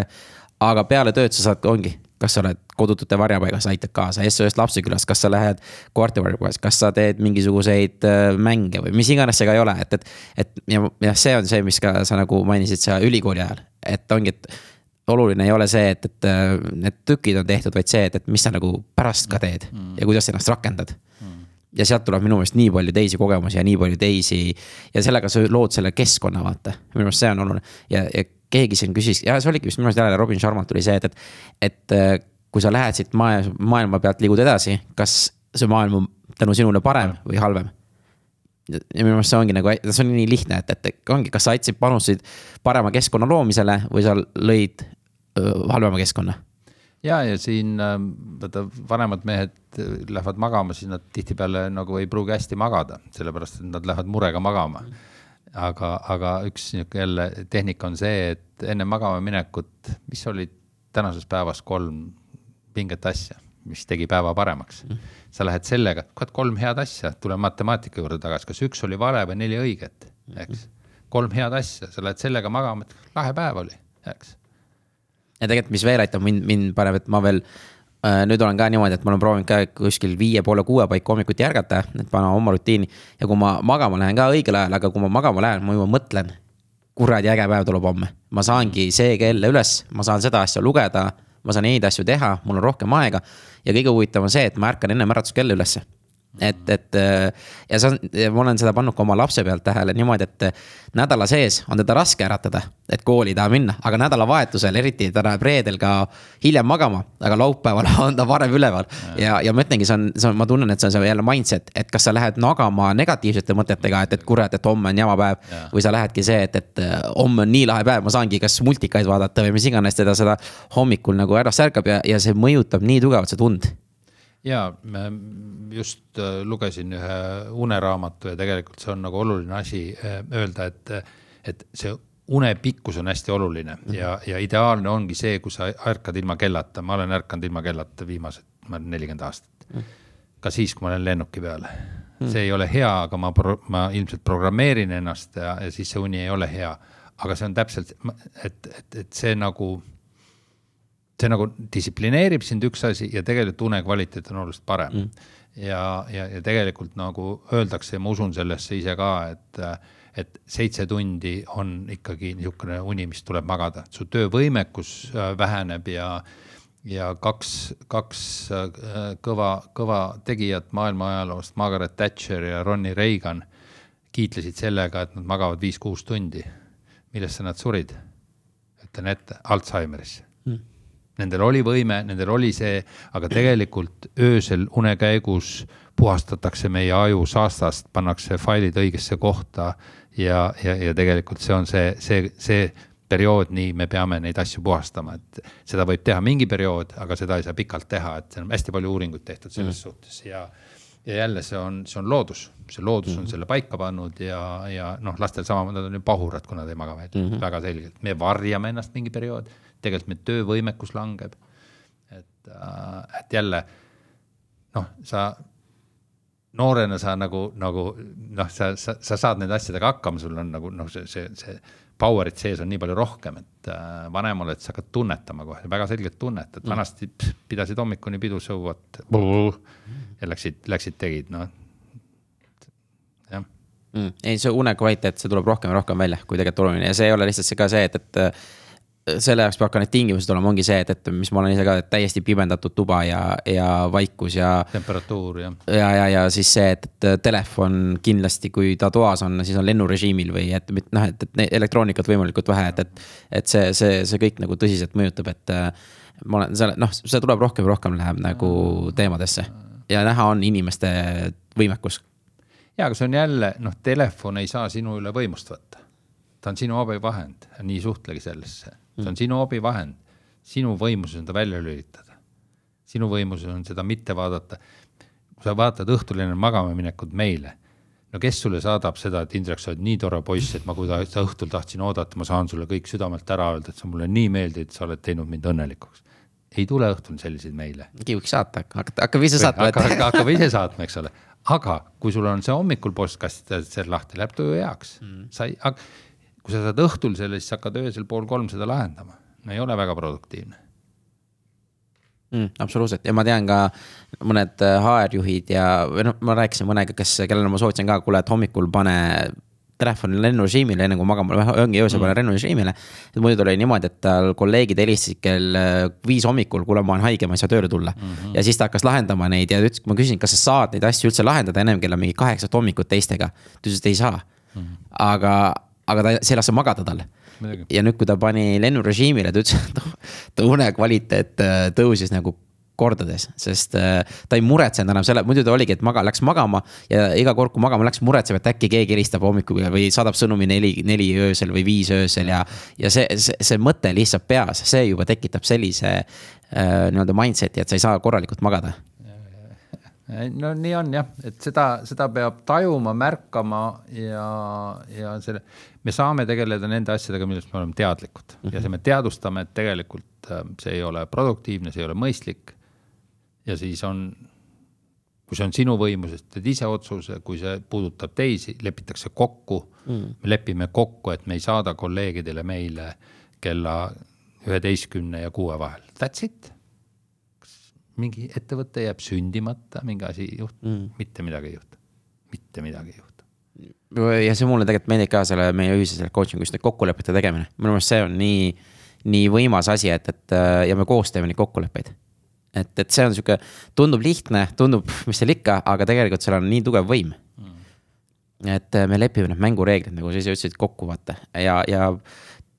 aga peale tööd sa saad, ongi, kas sa oled kodutute varjupaigas, aitad kaasa, SOS Lapsekülas, kas sa lähed koertevarjupaigas, kas sa teed mingisuguseid äh, mänge või mis iganes see ka ei ole, et, et. et ja, jah, see on see, mis ka sa nagu mainisid seal ülikooli ajal, et ongi, et oluline ei ole see, et, et äh, need tükid on tehtud, vaid see, et, et mis sa nagu pärast ka teed mm. ja kuidas ennast rakendad mm ja sealt tuleb minu meelest nii palju teisi kogemusi ja nii palju teisi ja sellega sa lood selle keskkonna, vaata. minu meelest see on oluline ja, ja keegi siin küsis ja see oligi vist minu arust jälle Robin Sharmalt tuli see, et, et, et äh, kui sa lähed siit maailma, maailma pealt, liigud edasi, kas see maailm on tänu sinule parem või halvem? ja minu meelest see ongi nagu, see on nii lihtne, et, et ongi, kas sa aitasid, panustasid parema keskkonna loomisele või sa lõid öö, halvema keskkonna ja, ja siin ähm, vaata vanemad mehed lähevad magama, siis nad tihtipeale nagu ei pruugi hästi magada, sellepärast et nad lähevad murega magama mm aga, aga üks niisugune jälle tehnika on see, et enne magama minekut, mis olid tänases päevas kolm pinget asja, mis tegi päeva paremaks mm. sa lähed sellega, kurat, kolm head asja, tule matemaatika juurde tagasi, kas üks oli vale või neli õiget, eks. kolm head asja, sa lähed sellega magama, et lahe päev oli, eks. ja tegelikult, mis veel aitab mind, mind paneb, et ma veel nüüd olen ka niimoodi, et ma olen proovinud ka kuskil viie poole kuue paiku hommikuti ärgata, et panen oma rutiini. ja kui ma magama lähen ka õigel ajal, aga kui ma magama lähen, ma juba mõtlen. kuradi äge päev tuleb homme, ma saangi see kell üles, ma saan seda asja lugeda, ma saan neid asju teha, mul on rohkem aega. ja kõige huvitavam on see, et ma ärkan ennem äratuskella ülesse et, et äh, ja see on, ma olen seda pannud ka oma lapse pealt tähele niimoodi, et äh, nädala sees on teda raske äratada, et kooli ei taha minna, aga nädalavahetusel, eriti ta läheb reedel ka hiljem magama, aga laupäeval (laughs) on ta varem üleval. ja, ja ma ütlengi, see on, see on, ma tunnen, et see on see jälle mindset, et kas sa lähed magama negatiivsete mõtetega, et, et kurat, et homme on jama päev. või sa lähedki see, et, et äh, homme on nii lahe päev, ma saangi kas multikaid vaadata või mis iganes teda seda hommikul nagu ära särkab ja, ja see mõjutab nii tugevalt seda und ja just äh, lugesin ühe uneraamatu ja tegelikult see on nagu oluline asi äh, öelda, et, et see une pikkus on hästi oluline -hmm. ja, ja ideaalne ongi see, kui sa ärkad ilma kellata, ma olen ärkanud ilma kellata viimased, ma olen nelikümmend aastat. -hmm. ka siis, kui ma olen lennuki peal. -hmm. see ei ole hea, aga ma, ma ilmselt programmeerin ennast ja, ja siis see uni ei ole hea. aga see on täpselt, et, et, et see nagu see nagu distsiplineerib sind üks asi ja tegelikult une kvaliteet on oluliselt parem mm. ja, ja, ja tegelikult nagu öeldakse ja ma usun sellesse ise ka, et, et seitse tundi on ikkagi niisugune uni, mis tuleb magada, su töövõimekus äh, väheneb ja ja kaks, kaks äh, kõva, kõva tegijat maailma ajaloost, Margaret Thatcher ja Ronnie Reagan, kiitlesid sellega, et nad magavad viis-kuus tundi. millesse nad surid? ütlen ette, Alžeimerisse. Nendel oli võime, nendel oli see, aga tegelikult öösel une käigus puhastatakse meie aju saastast, pannakse failid õigesse kohta ja, ja, ja tegelikult see on see, see, see periood, nii me peame neid asju puhastama, et seda võib teha mingi periood, aga seda ei saa pikalt teha, et on hästi palju uuringuid tehtud selles mm. suhtes ja ja jälle see on, see on loodus, see loodus mm -hmm. on selle paika pannud ja, ja noh, lastel samamoodi, nad on ju pahurad, kui nad ei maga välja mm, -hmm. väga selgelt, me varjame ennast mingi periood, tegelikult meie töövõimekus langeb. et, äh, et jälle noh, sa noorena sa nagu, nagu noh, sa, sa, sa saad nende asjadega hakkama, sul on nagu noh, see, see, see power'it sees on nii palju rohkem, et äh, vanem oled, sa hakkad tunnetama kohe, väga selgelt tunnetad, mm. vanasti pidasid hommikuni pidu sõuat ja läksid, läksid, tegid, noh. jah mm.. ei, see une kvaliteet, see tuleb rohkem ja rohkem välja, kui tegelikult oluline ja see ei ole lihtsalt see ka see, et, et selle jaoks peab ka need tingimused olema, ongi see, et, et mis ma olen ise ka, et täiesti pimendatud tuba ja, ja vaikus ja. temperatuur jah. ja, ja, ja siis see, et, et telefon kindlasti, kui ta toas on, siis on lennurežiimil või et noh, et, et elektroonikat võimalikult vähe, et, et. et see, see, see kõik nagu tõsiselt mõjutab, et ma olen selle, noh, see tuleb rohkem ja rohkem läheb nagu teemadesse ja näha on inimeste võimekus. ja, aga see on jälle noh, telefon ei saa sinu üle võimust võtta. ta on sinu abivahend, nii suhtlegi sellesse see on sinu abivahend, sinu võimuses on ta välja lülitada. sinu võimuses on seda mitte vaadata. kui sa vaatad õhtul enne magama minekut meile, no kes sulle saadab seda, et Indrek, sa oled nii tore poiss, et ma, kui ta õhtul tahtsin oodata, ma saan sulle kõik südamelt ära öelda, et sa mulle nii meeldid, sa oled teinud mind õnnelikuks ei tule õhtul selliseid meile. võiks saata, hakkab ise saatma. hakkab ise saatma, eks ole, aga kui sul on see hommikul postkast seal lahti, läheb tuju heaks mm., sa ei, kui sa saad õhtul selle, siis hakkad öösel pool kolm seda lahendama, no ei ole väga produktiivne mm,. absoluutselt ja ma tean ka mõned HR-juhid äh, ja, või noh, ma rääkisin mõnega, kes, kellele ma soovitasin ka, kuule, et hommikul pane telefoni lennurežiimile, enne kui magama, ongi öösel pane mm. lennurežiimile. et muidu oli niimoodi, et tal kolleegid helistasid kell äh, viis hommikul, kuule, ma olen haige, ma ei saa tööle tulla mm. -hmm. ja siis ta hakkas lahendama neid ja ütles, ma küsisin, kas sa saad neid asju üldse lahendada ennem kella mingi kaheksat hommikut teistega. ta ütles, et ei saa mm. -hmm. aga, aga ta, see ei lase magada tal. ja nüüd, kui ta pani lennurežiimile, ta ütles, et noh, ta une kvaliteet äh, tõusis nagu kordades, sest äh, ta ei muretsenud enam selle, muidu ta oligi, et maga, läks magama ja iga kord, kui magama läks, muretseb, et äkki keegi helistab hommikul või saadab sõnumi neli, neli öösel või viis öösel ja. ja see, see, see mõte lihtsalt peas, see juba tekitab sellise äh, nii-öelda mindset'i, et sa ei saa korralikult magada no nii on jah, et seda, seda peab tajuma, märkama ja, ja selle, me saame tegeleda nende asjadega, millest me oleme teadlikud mm -hmm. ja see me teadvustame, et tegelikult äh, see ei ole produktiivne, see ei ole mõistlik. ja siis on, kui see on sinu võimuses, teed ise otsuse, kui see puudutab teisi, lepitakse kokku mm. -hmm. me lepime kokku, et me ei saada kolleegidele meile kella üheteistkümne ja kuue vahel, that's it mingi ettevõte jääb sündimata, mingi asi ei juhtu mm., mitte midagi ei juhtu, mitte midagi ei juhtu. ja see mulle tegelikult meeldib ka selle meie ühise selle coaching'u just need kokkulepete tegemine, minu meelest see on nii, nii võimas asi, et, et ja me koos teeme neid kokkuleppeid. et, et see on sihuke, tundub lihtne, tundub, mis seal ikka, aga tegelikult seal on nii tugev võim mm. et me lepime need mängureeglid, nagu sa ise ütlesid, kokku vaata ja, ja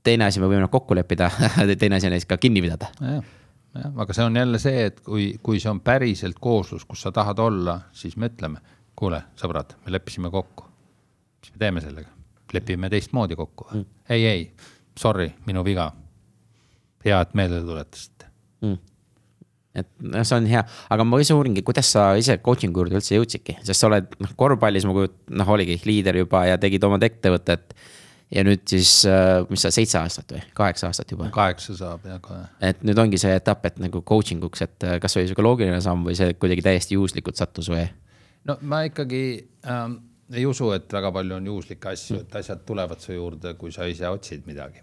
teine asi, me võime nad kokku leppida (laughs) teine asi on neist ka kinni pidada jah, aga see on jälle see, et kui, kui see on päriselt kooslus, kus sa tahad olla, siis me ütleme, kuule, sõbrad, me leppisime kokku. mis me teeme sellega? lepime teistmoodi kokku või mm.? ei, ei, sorry, minu viga. hea, et meelde tuletasite mm et noh, see on hea, aga ma ise uuringi, kuidas sa ise coaching'u juurde üldse jõudsidki, sest sa oled noh, korvpallis ma kujut-, noh, oligi liider juba ja tegid oma ettevõtet ja nüüd siis, äh, mis sa, seitse aastat või kaheksa aastat juba? kaheksa saab jah kohe. et nüüd ongi see etapp, et nagu coaching uks, et äh, kas oli sihuke loogiline samm või see kuidagi täiesti juhuslikult sattus või? no ma ikkagi ähm, ei usu, et väga palju on juhuslikke asju, et asjad tulevad su juurde, kui sa ise otsid midagi.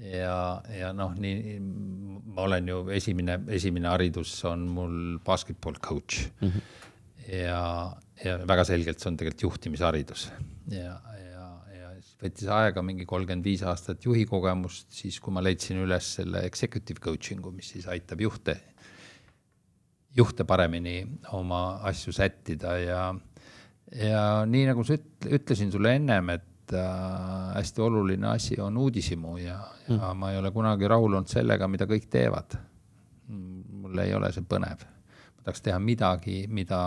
ja, ja noh, nii ma olen ju esimene, esimene haridus on mul basketball coach mm. -hmm. ja, ja väga selgelt see on tegelikult juhtimisharidus ja, ja võttis aega mingi kolmkümmend viis aastat juhi kogemust, siis kui ma leidsin üles selle executive coaching'u, mis siis aitab juhte, juhte paremini oma asju sättida ja, ja nii nagu sa üt-, ütlesin sulle ennem, et äh, hästi oluline asi on uudishimu ja, ja mm. ma ei ole kunagi rahul olnud sellega, mida kõik teevad. mul ei ole see põnev. ma tahaks teha midagi, mida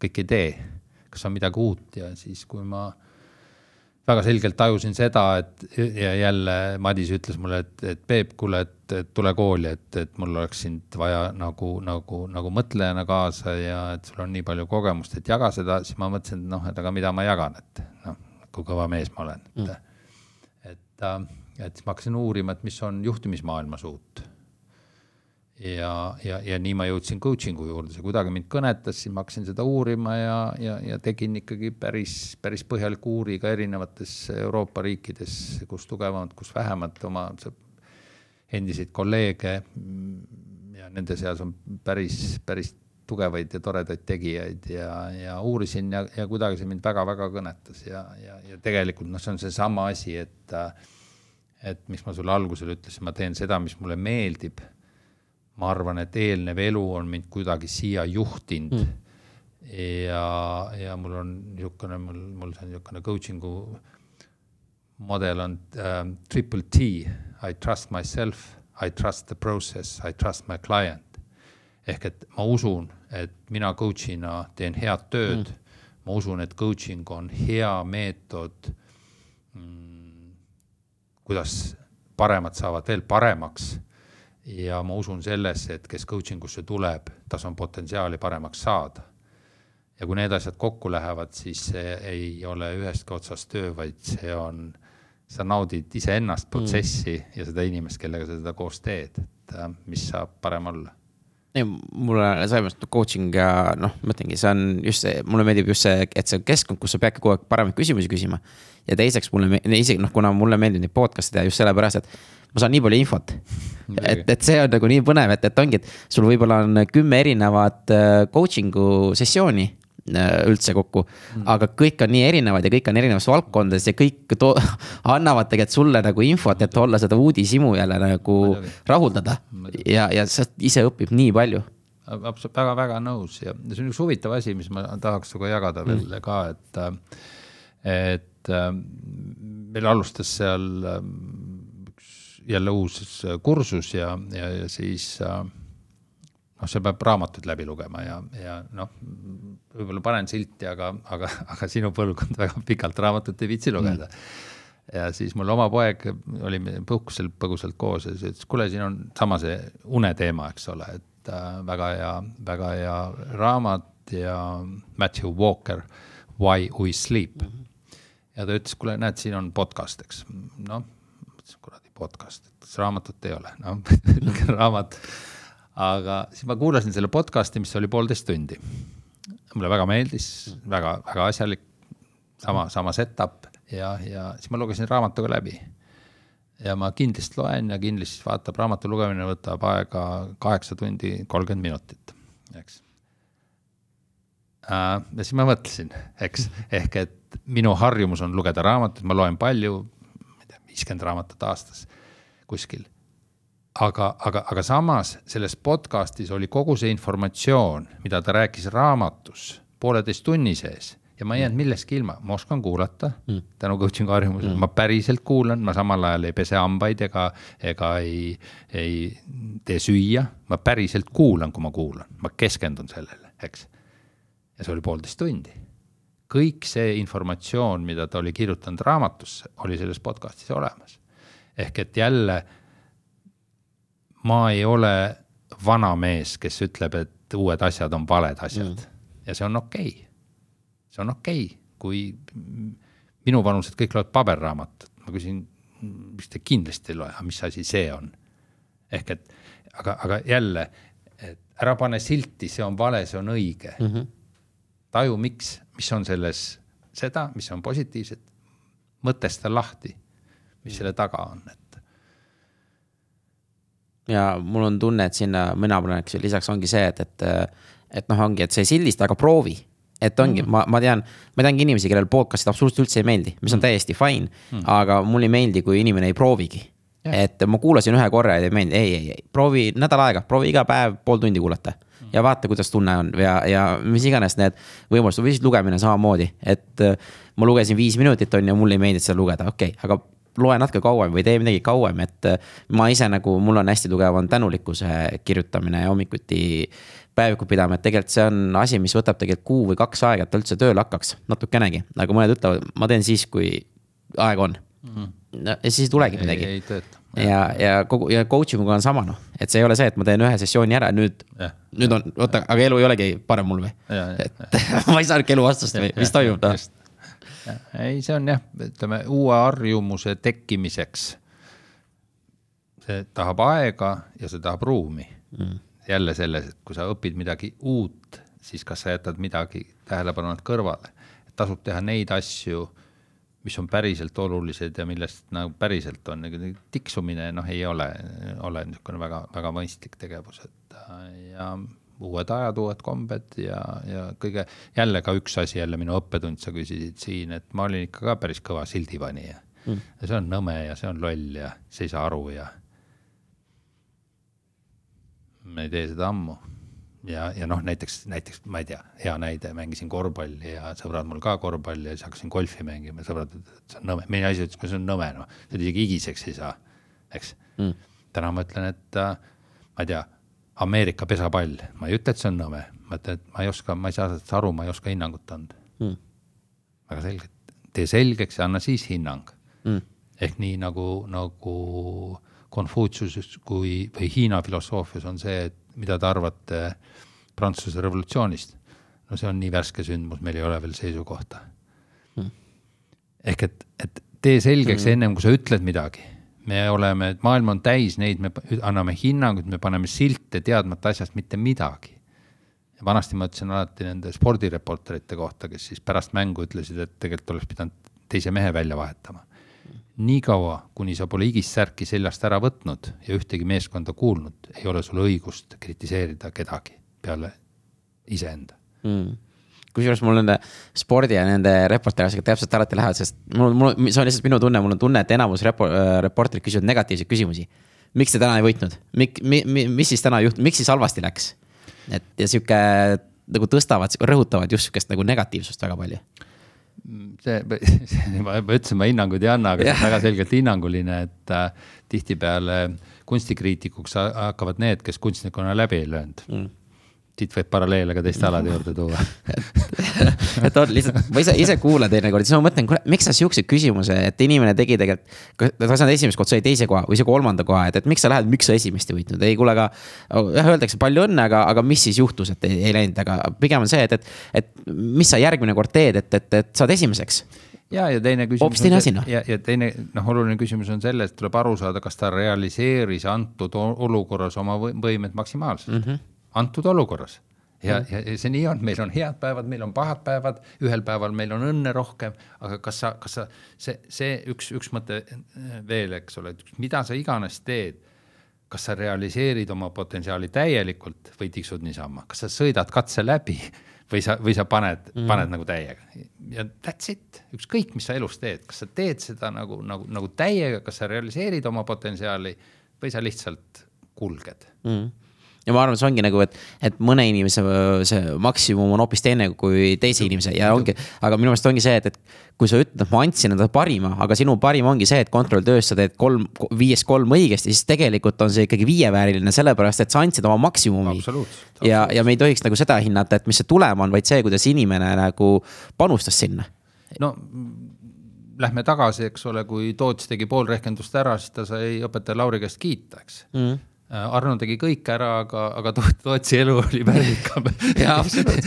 kõik ei tee kas on midagi uut ja siis, kui ma väga selgelt tajusin seda, et ja jälle Madis ütles mulle, et, et Peep, kuule, et, et tule kooli, et, et mul oleks sind vaja nagu, nagu, nagu mõtlejana kaasa ja et sul on nii palju kogemust, et jaga seda, siis ma mõtlesin, et noh, et aga mida ma jagan, et noh, kui kõva mees ma olen, et mm., et, äh, et siis ma hakkasin uurima, et mis on juhtimismaailmas uut ja, ja, ja nii ma jõudsin coaching'u juurde, see kuidagi mind kõnetas, siis ma hakkasin seda uurima ja, ja, ja tegin ikkagi päris, päris põhjaliku uuri ka erinevates Euroopa riikides, kus tugevamad, kus vähemad oma endiseid kolleege. ja nende seas on päris, päris tugevaid ja toredaid tegijaid ja, ja uurisin ja, ja kuidagi see mind väga-väga kõnetas ja, ja, ja tegelikult noh, see on seesama asi, et, et miks ma sulle algusel ütlesin, ma teen seda, mis mulle meeldib ma arvan, et eelnev elu on mind kuidagi siia juhtinud mm. ja, ja mul on niisugune, mul, mul see niisugune coaching'u model on äh, triple T, I trust myself, I trust the process, I trust my client. ehk et ma usun, et mina coach'ina teen head tööd mm., ma usun, et coaching on hea meetod mm,, kuidas paremad saavad veel paremaks ja ma usun sellesse, et kes coaching usse tuleb, tas on potentsiaali paremaks saada. ja kui need asjad kokku lähevad, siis see ei ole ühestki otsast töö, vaid see on, sa naudid iseennast, protsessi mm. ja seda inimest, kellega sa seda koos teed, et äh, mis saab parem olla ei, mulle mõttes coaching ja noh, ma ütlengi, see on just see, mulle meeldib just see, et see keskkond, kus sa peadki kogu aeg paremaid küsimusi küsima. Ja teiseks mulle, isegi noh, kuna mulle meeldib neid podcast'e teha just sellepärast, et ma saan nii palju infot. et, et see on nagu nii põnev, et, et ongi, et sul võib-olla on kümme erinevat äh, coaching'u sessiooni äh, üldse kokku mm.. aga kõik on nii erinevad ja kõik on erinevates valdkondades ja kõik to-, (laughs) annavad tegelikult sulle nagu infot, et olla seda uudishimu jälle nagu rahuldada. ja, ja sa ise õpib nii palju. absoluutselt väga-väga nõus ja see on üks huvitav asi, mis ma tahaks sinuga jagada veel mm. ka, et, et meil alustas seal jälle uus äh, kursus ja, ja, ja siis äh, noh, seal peab raamatuid läbi lugema ja, ja noh, võib-olla panen silti, aga, aga, aga sinu põlvkond (laughs) väga pikalt raamatut ei viitsi lugeda mm. ja siis mul oma poeg, olime puhkusel põgusalt koos ja siis ütles, kuule, siin on sama see uneteema, eks ole, et äh, väga hea, väga hea raamat ja Matthew Walker, Why we sleep mm. -hmm. Ja ta ütles, kuule, näed, siin on podcast, eks, noh, mõtlesin, kurat podcast, et kas raamatut ei ole, noh (laughs) raamat. aga siis ma kuulasin selle podcast'i, mis oli poolteist tundi. mulle väga meeldis väga,, väga-väga asjalik, sama, sama setup ja, ja siis ma lugesin raamatu ka läbi. ja ma kindlasti loen ja kindlasti vaatab, raamatu lugemine võtab aega kaheksa tundi kolmkümmend minutit, eks ja siis ma mõtlesin, eks, ehk et minu harjumus on lugeda raamatuid, ma loen palju, viiskümmend raamatut aastas kuskil. aga, aga, aga samas selles podcast'is oli kogu see informatsioon, mida ta rääkis raamatus pooleteist tunni sees ja ma ei jäänud millestki ilma, ma oskan kuulata mm. tänu coaching'u harjumusele mm., ma päriselt kuulan, ma samal ajal ei pese hambaid ega, ega ei, ei tee süüa, ma päriselt kuulan, kui ma kuulan, ma keskendun sellele, eks. Ja see oli poolteist tundi kõik see informatsioon, mida ta oli kirjutanud raamatusse, oli selles podcast'is olemas. ehk et jälle ma ei ole vana mees, kes ütleb, et uued asjad on valed asjad mm. ja see on okei okay.. see on okei okay., kui minuvanused kõik loevad paberraamatut, ma küsin, mis te kindlasti ei loe, mis asi see on? ehk et aga, aga jälle, et ära pane silti, see on vale, see on õige mm. -hmm. Taju, miks mis on selles seda, mis on positiivset, mõtesta lahti, mis selle taga on, et. ja mul on tunne, et sinna mina paneks lisaks ongi see, et, et, et noh, ongi, et see sildista, aga proovi et ongi mm, -hmm. ma, ma tean, ma teangi inimesi, kellel podcast'id absoluutselt üldse ei meeldi, mis on täiesti fine mm. -hmm. aga mulle ei meeldi, kui inimene ei proovigi. et ma kuulasin ühe korra ja ei meeldinud, ei, ei, ei, proovi nädal aega, proovi iga päev pool tundi kuulata mm. Ja vaata, kuidas tunne on ja, ja mis iganes need võimalused või siis lugemine samamoodi, et äh, ma lugesin viis minutit, on ju, mulle ei meeldinud seda lugeda, okei okay,, aga loe natuke kauem või tee midagi kauem, et äh, ma ise nagu, mul on hästi tugev on tänulikkuse kirjutamine hommikuti päevikut pidama, et tegelikult see on asi, mis võtab tegelikult kuu või kaks aega, et ta üldse tööle hakkaks, natukenegi. nagu mõned ütlevad, ma teen siis, kui aega on mm. -hmm. Ja siis ei tulegi midagi. ei tööta. Ja, ja kogu ja coaching uga on sama noh, et see ei ole see, et ma teen ühe sessiooni ära, nüüd, nüüd on, oota, aga elu ei olegi parem mul või? et (laughs) ma ei saanudki elu vastust või, mis toimub noh ei, see on jah, ütleme uue harjumuse tekkimiseks. see tahab aega ja see tahab ruumi mm. jälle selles, et kui sa õpid midagi uut, siis kas sa jätad midagi tähelepanu alt kõrvale. tasub teha neid asju, mis on päriselt olulised ja millest nagu päriselt on, tiksumine noh, ei ole, ole niisugune väga-väga mõistlik tegevus, et ja uued ajad, uued kombed ja, ja kõige, jälle ka üks asi, jälle minu õppetund, sa küsisid siin, et ma olin ikka ka päris kõva sildipanija mm.. ja see on nõme ja see on loll ja see ei saa aru ja. ma ei tee seda ammu. Ja, ja noh, näiteks, näiteks ma ei tea, hea näide, mängisin korvpalli ja sõbrad mul ka korvpalli ja siis hakkasin golfi mängima, sõbrad see on nõme, meie asi ütles, kui see on nõme, noh, seda isegi higiseks ei saa, eks. Mm.. täna ma ütlen, et äh, ma ei tea Ameerika pesapall, ma ei ütle, et see on nõme, ma ütlen, et ma ei oska, ma ei saa sellest aru, ma ei oska hinnangut anda. Mm.. väga selgelt, tee selgeks ja anna siis hinnang. Mm.. ehk nii nagu, nagu Konfutsiuses kui, või Hiina filosoofias on see, et mida te arvate Prantsuse revolutsioonist. no see on nii värske sündmus, meil ei ole veel seisukohta mm.. ehk et, et tee selgeks mm. ennem, kui sa ütled midagi me oleme, maailm on täis neid, me anname hinnanguid, me paneme silte teadmata asjast mitte midagi. vanasti ma ütlesin alati nende spordireporterite kohta, kes siis pärast mängu ütlesid, et tegelikult oleks pidanud teise mehe välja vahetama. Niikaua, kuni sa pole higist särki seljast ära võtnud ja ühtegi meeskonda kuulnud, ei ole sul õigust kritiseerida kedagi peale iseenda mm kusjuures mul nende spordi ja nende reporteriga täpselt alati lähevad, sest mul, mul, see on lihtsalt minu tunne, mul on tunne, et enamus repo-, äh, reporterid küsivad negatiivseid küsimusi. miks te täna ei võitnud, mik-, mi-, mi-, mis siis täna juhtus, miks siis halvasti läks? et ja sihuke nagu tõstavad, rõhutavad just sihukest nagu negatiivsust väga palju (laughs) see, ma ütlesin, ma hinnanguid ei anna, aga see on väga selgelt hinnanguline, et äh, tihtipeale kunstikriitikuks hakkavad need, kes kunstnikuna läbi ei löönud. Mm siit võib paralleele ka teiste alade juurde tuua (laughs) et on lihtsalt, ma ise, ise kuulan teinekord, siis ma mõtlen, kuule, miks sa siukseid küsimusi, et inimene tegi tegelikult. ta ei saanud esimest kohta, sai teise koha või sai kolmanda koha, et, et miks sa lähed, miks sa esimest ei võitnud, ei kuule, aga. jah, öeldakse palju õnne, aga, aga mis siis juhtus, et ei, ei läinud, aga pigem on see, et, et, et mis sa järgmine kord teed, et, et, et saad esimeseks ja, ja teine küsimus. hoopis teine asi noh. ja, ja teine noh, oluline küsimus on selles, et tuleb aru saada, kas ta realiseeris antud olukorras oma võimed maksimaalselt mm. -hmm antud olukorras. ja mm., ja, ja see nii on, meil on head päevad, meil on pahad päevad, ühel päeval meil on õnne rohkem, aga kas sa, kas sa, see, see üks, üks mõte veel, eks ole, et mida sa iganes teed, kas sa realiseerid oma potentsiaali täielikult või tiksud niisama, kas sa sõidad katse läbi või sa, või sa paned mm., paned nagu täiega? Ja that's it, ükskõik, mis sa elus teed, kas sa teed seda nagu, nagu, nagu täiega, kas sa realiseerid oma potentsiaali või sa lihtsalt kulged? Mm ja ma arvan, see ongi nagu, et, et mõne inimese see maksimum on hoopis teine kui teise inimese ja ongi, aga minu meelest ongi see, et, et kui sa ütled, et ma andsin endale parima, aga sinu parim ongi see, et kontrolltöös sa teed kolm, viiest kolm õigesti, siis tegelikult on see ikkagi viievääriline, sellepärast et sa andsid oma maksimumi. ja, ja me ei tohiks nagu seda hinnata, et mis see tulem on, vaid see, kuidas inimene nagu panustas sinna. no lähme tagasi, eks ole, kui Toots tegi pool rehkendust ära, siis ta sai õpetaja Lauri käest kiita, eks mm Arno tegi kõik ära, aga, aga Tootsi elu oli värvikam ja,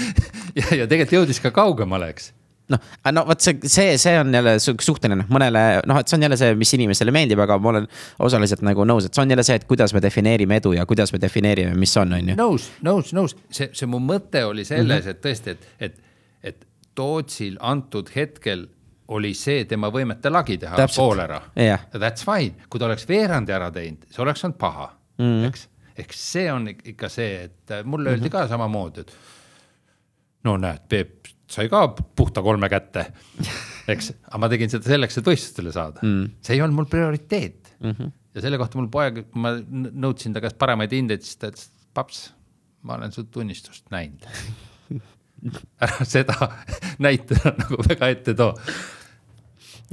(laughs) ja, ja tegelikult jõudis ka kaugemale, eks? Noh, no vot see, see, see on jälle suhteline, mõnele noh, et see on jälle see, mis inimesele meeldib, aga ma olen osaliselt nagu nõus, et see on jälle see, et kuidas me defineerime edu ja kuidas me defineerime, mis on, on ju. nõus, nõus, nõus, see, see mu mõte oli selles mm, -hmm. et tõesti, et, et, et Tootsil antud hetkel oli see tema võimete lagi teha pool ära. Yeah.. That's fine, kui ta oleks veerandi ära teinud, see oleks olnud paha mm., eks. ehk see on ikka see, et mulle öeldi mm -hmm. ka samamoodi, et no näed, Peep, sai ka puhta kolme kätte, (laughs) eks, aga ma tegin seda selleks, et võistlustele saada mm.. see ei olnud mul prioriteet mm. -hmm. ja selle kohta mul poeg, ma nõudsin ta käest paremaid hindeid, siis ta ütles, paps, ma olen su tunnistust näinud (laughs) ära seda (laughs) näitena nagu väga ette too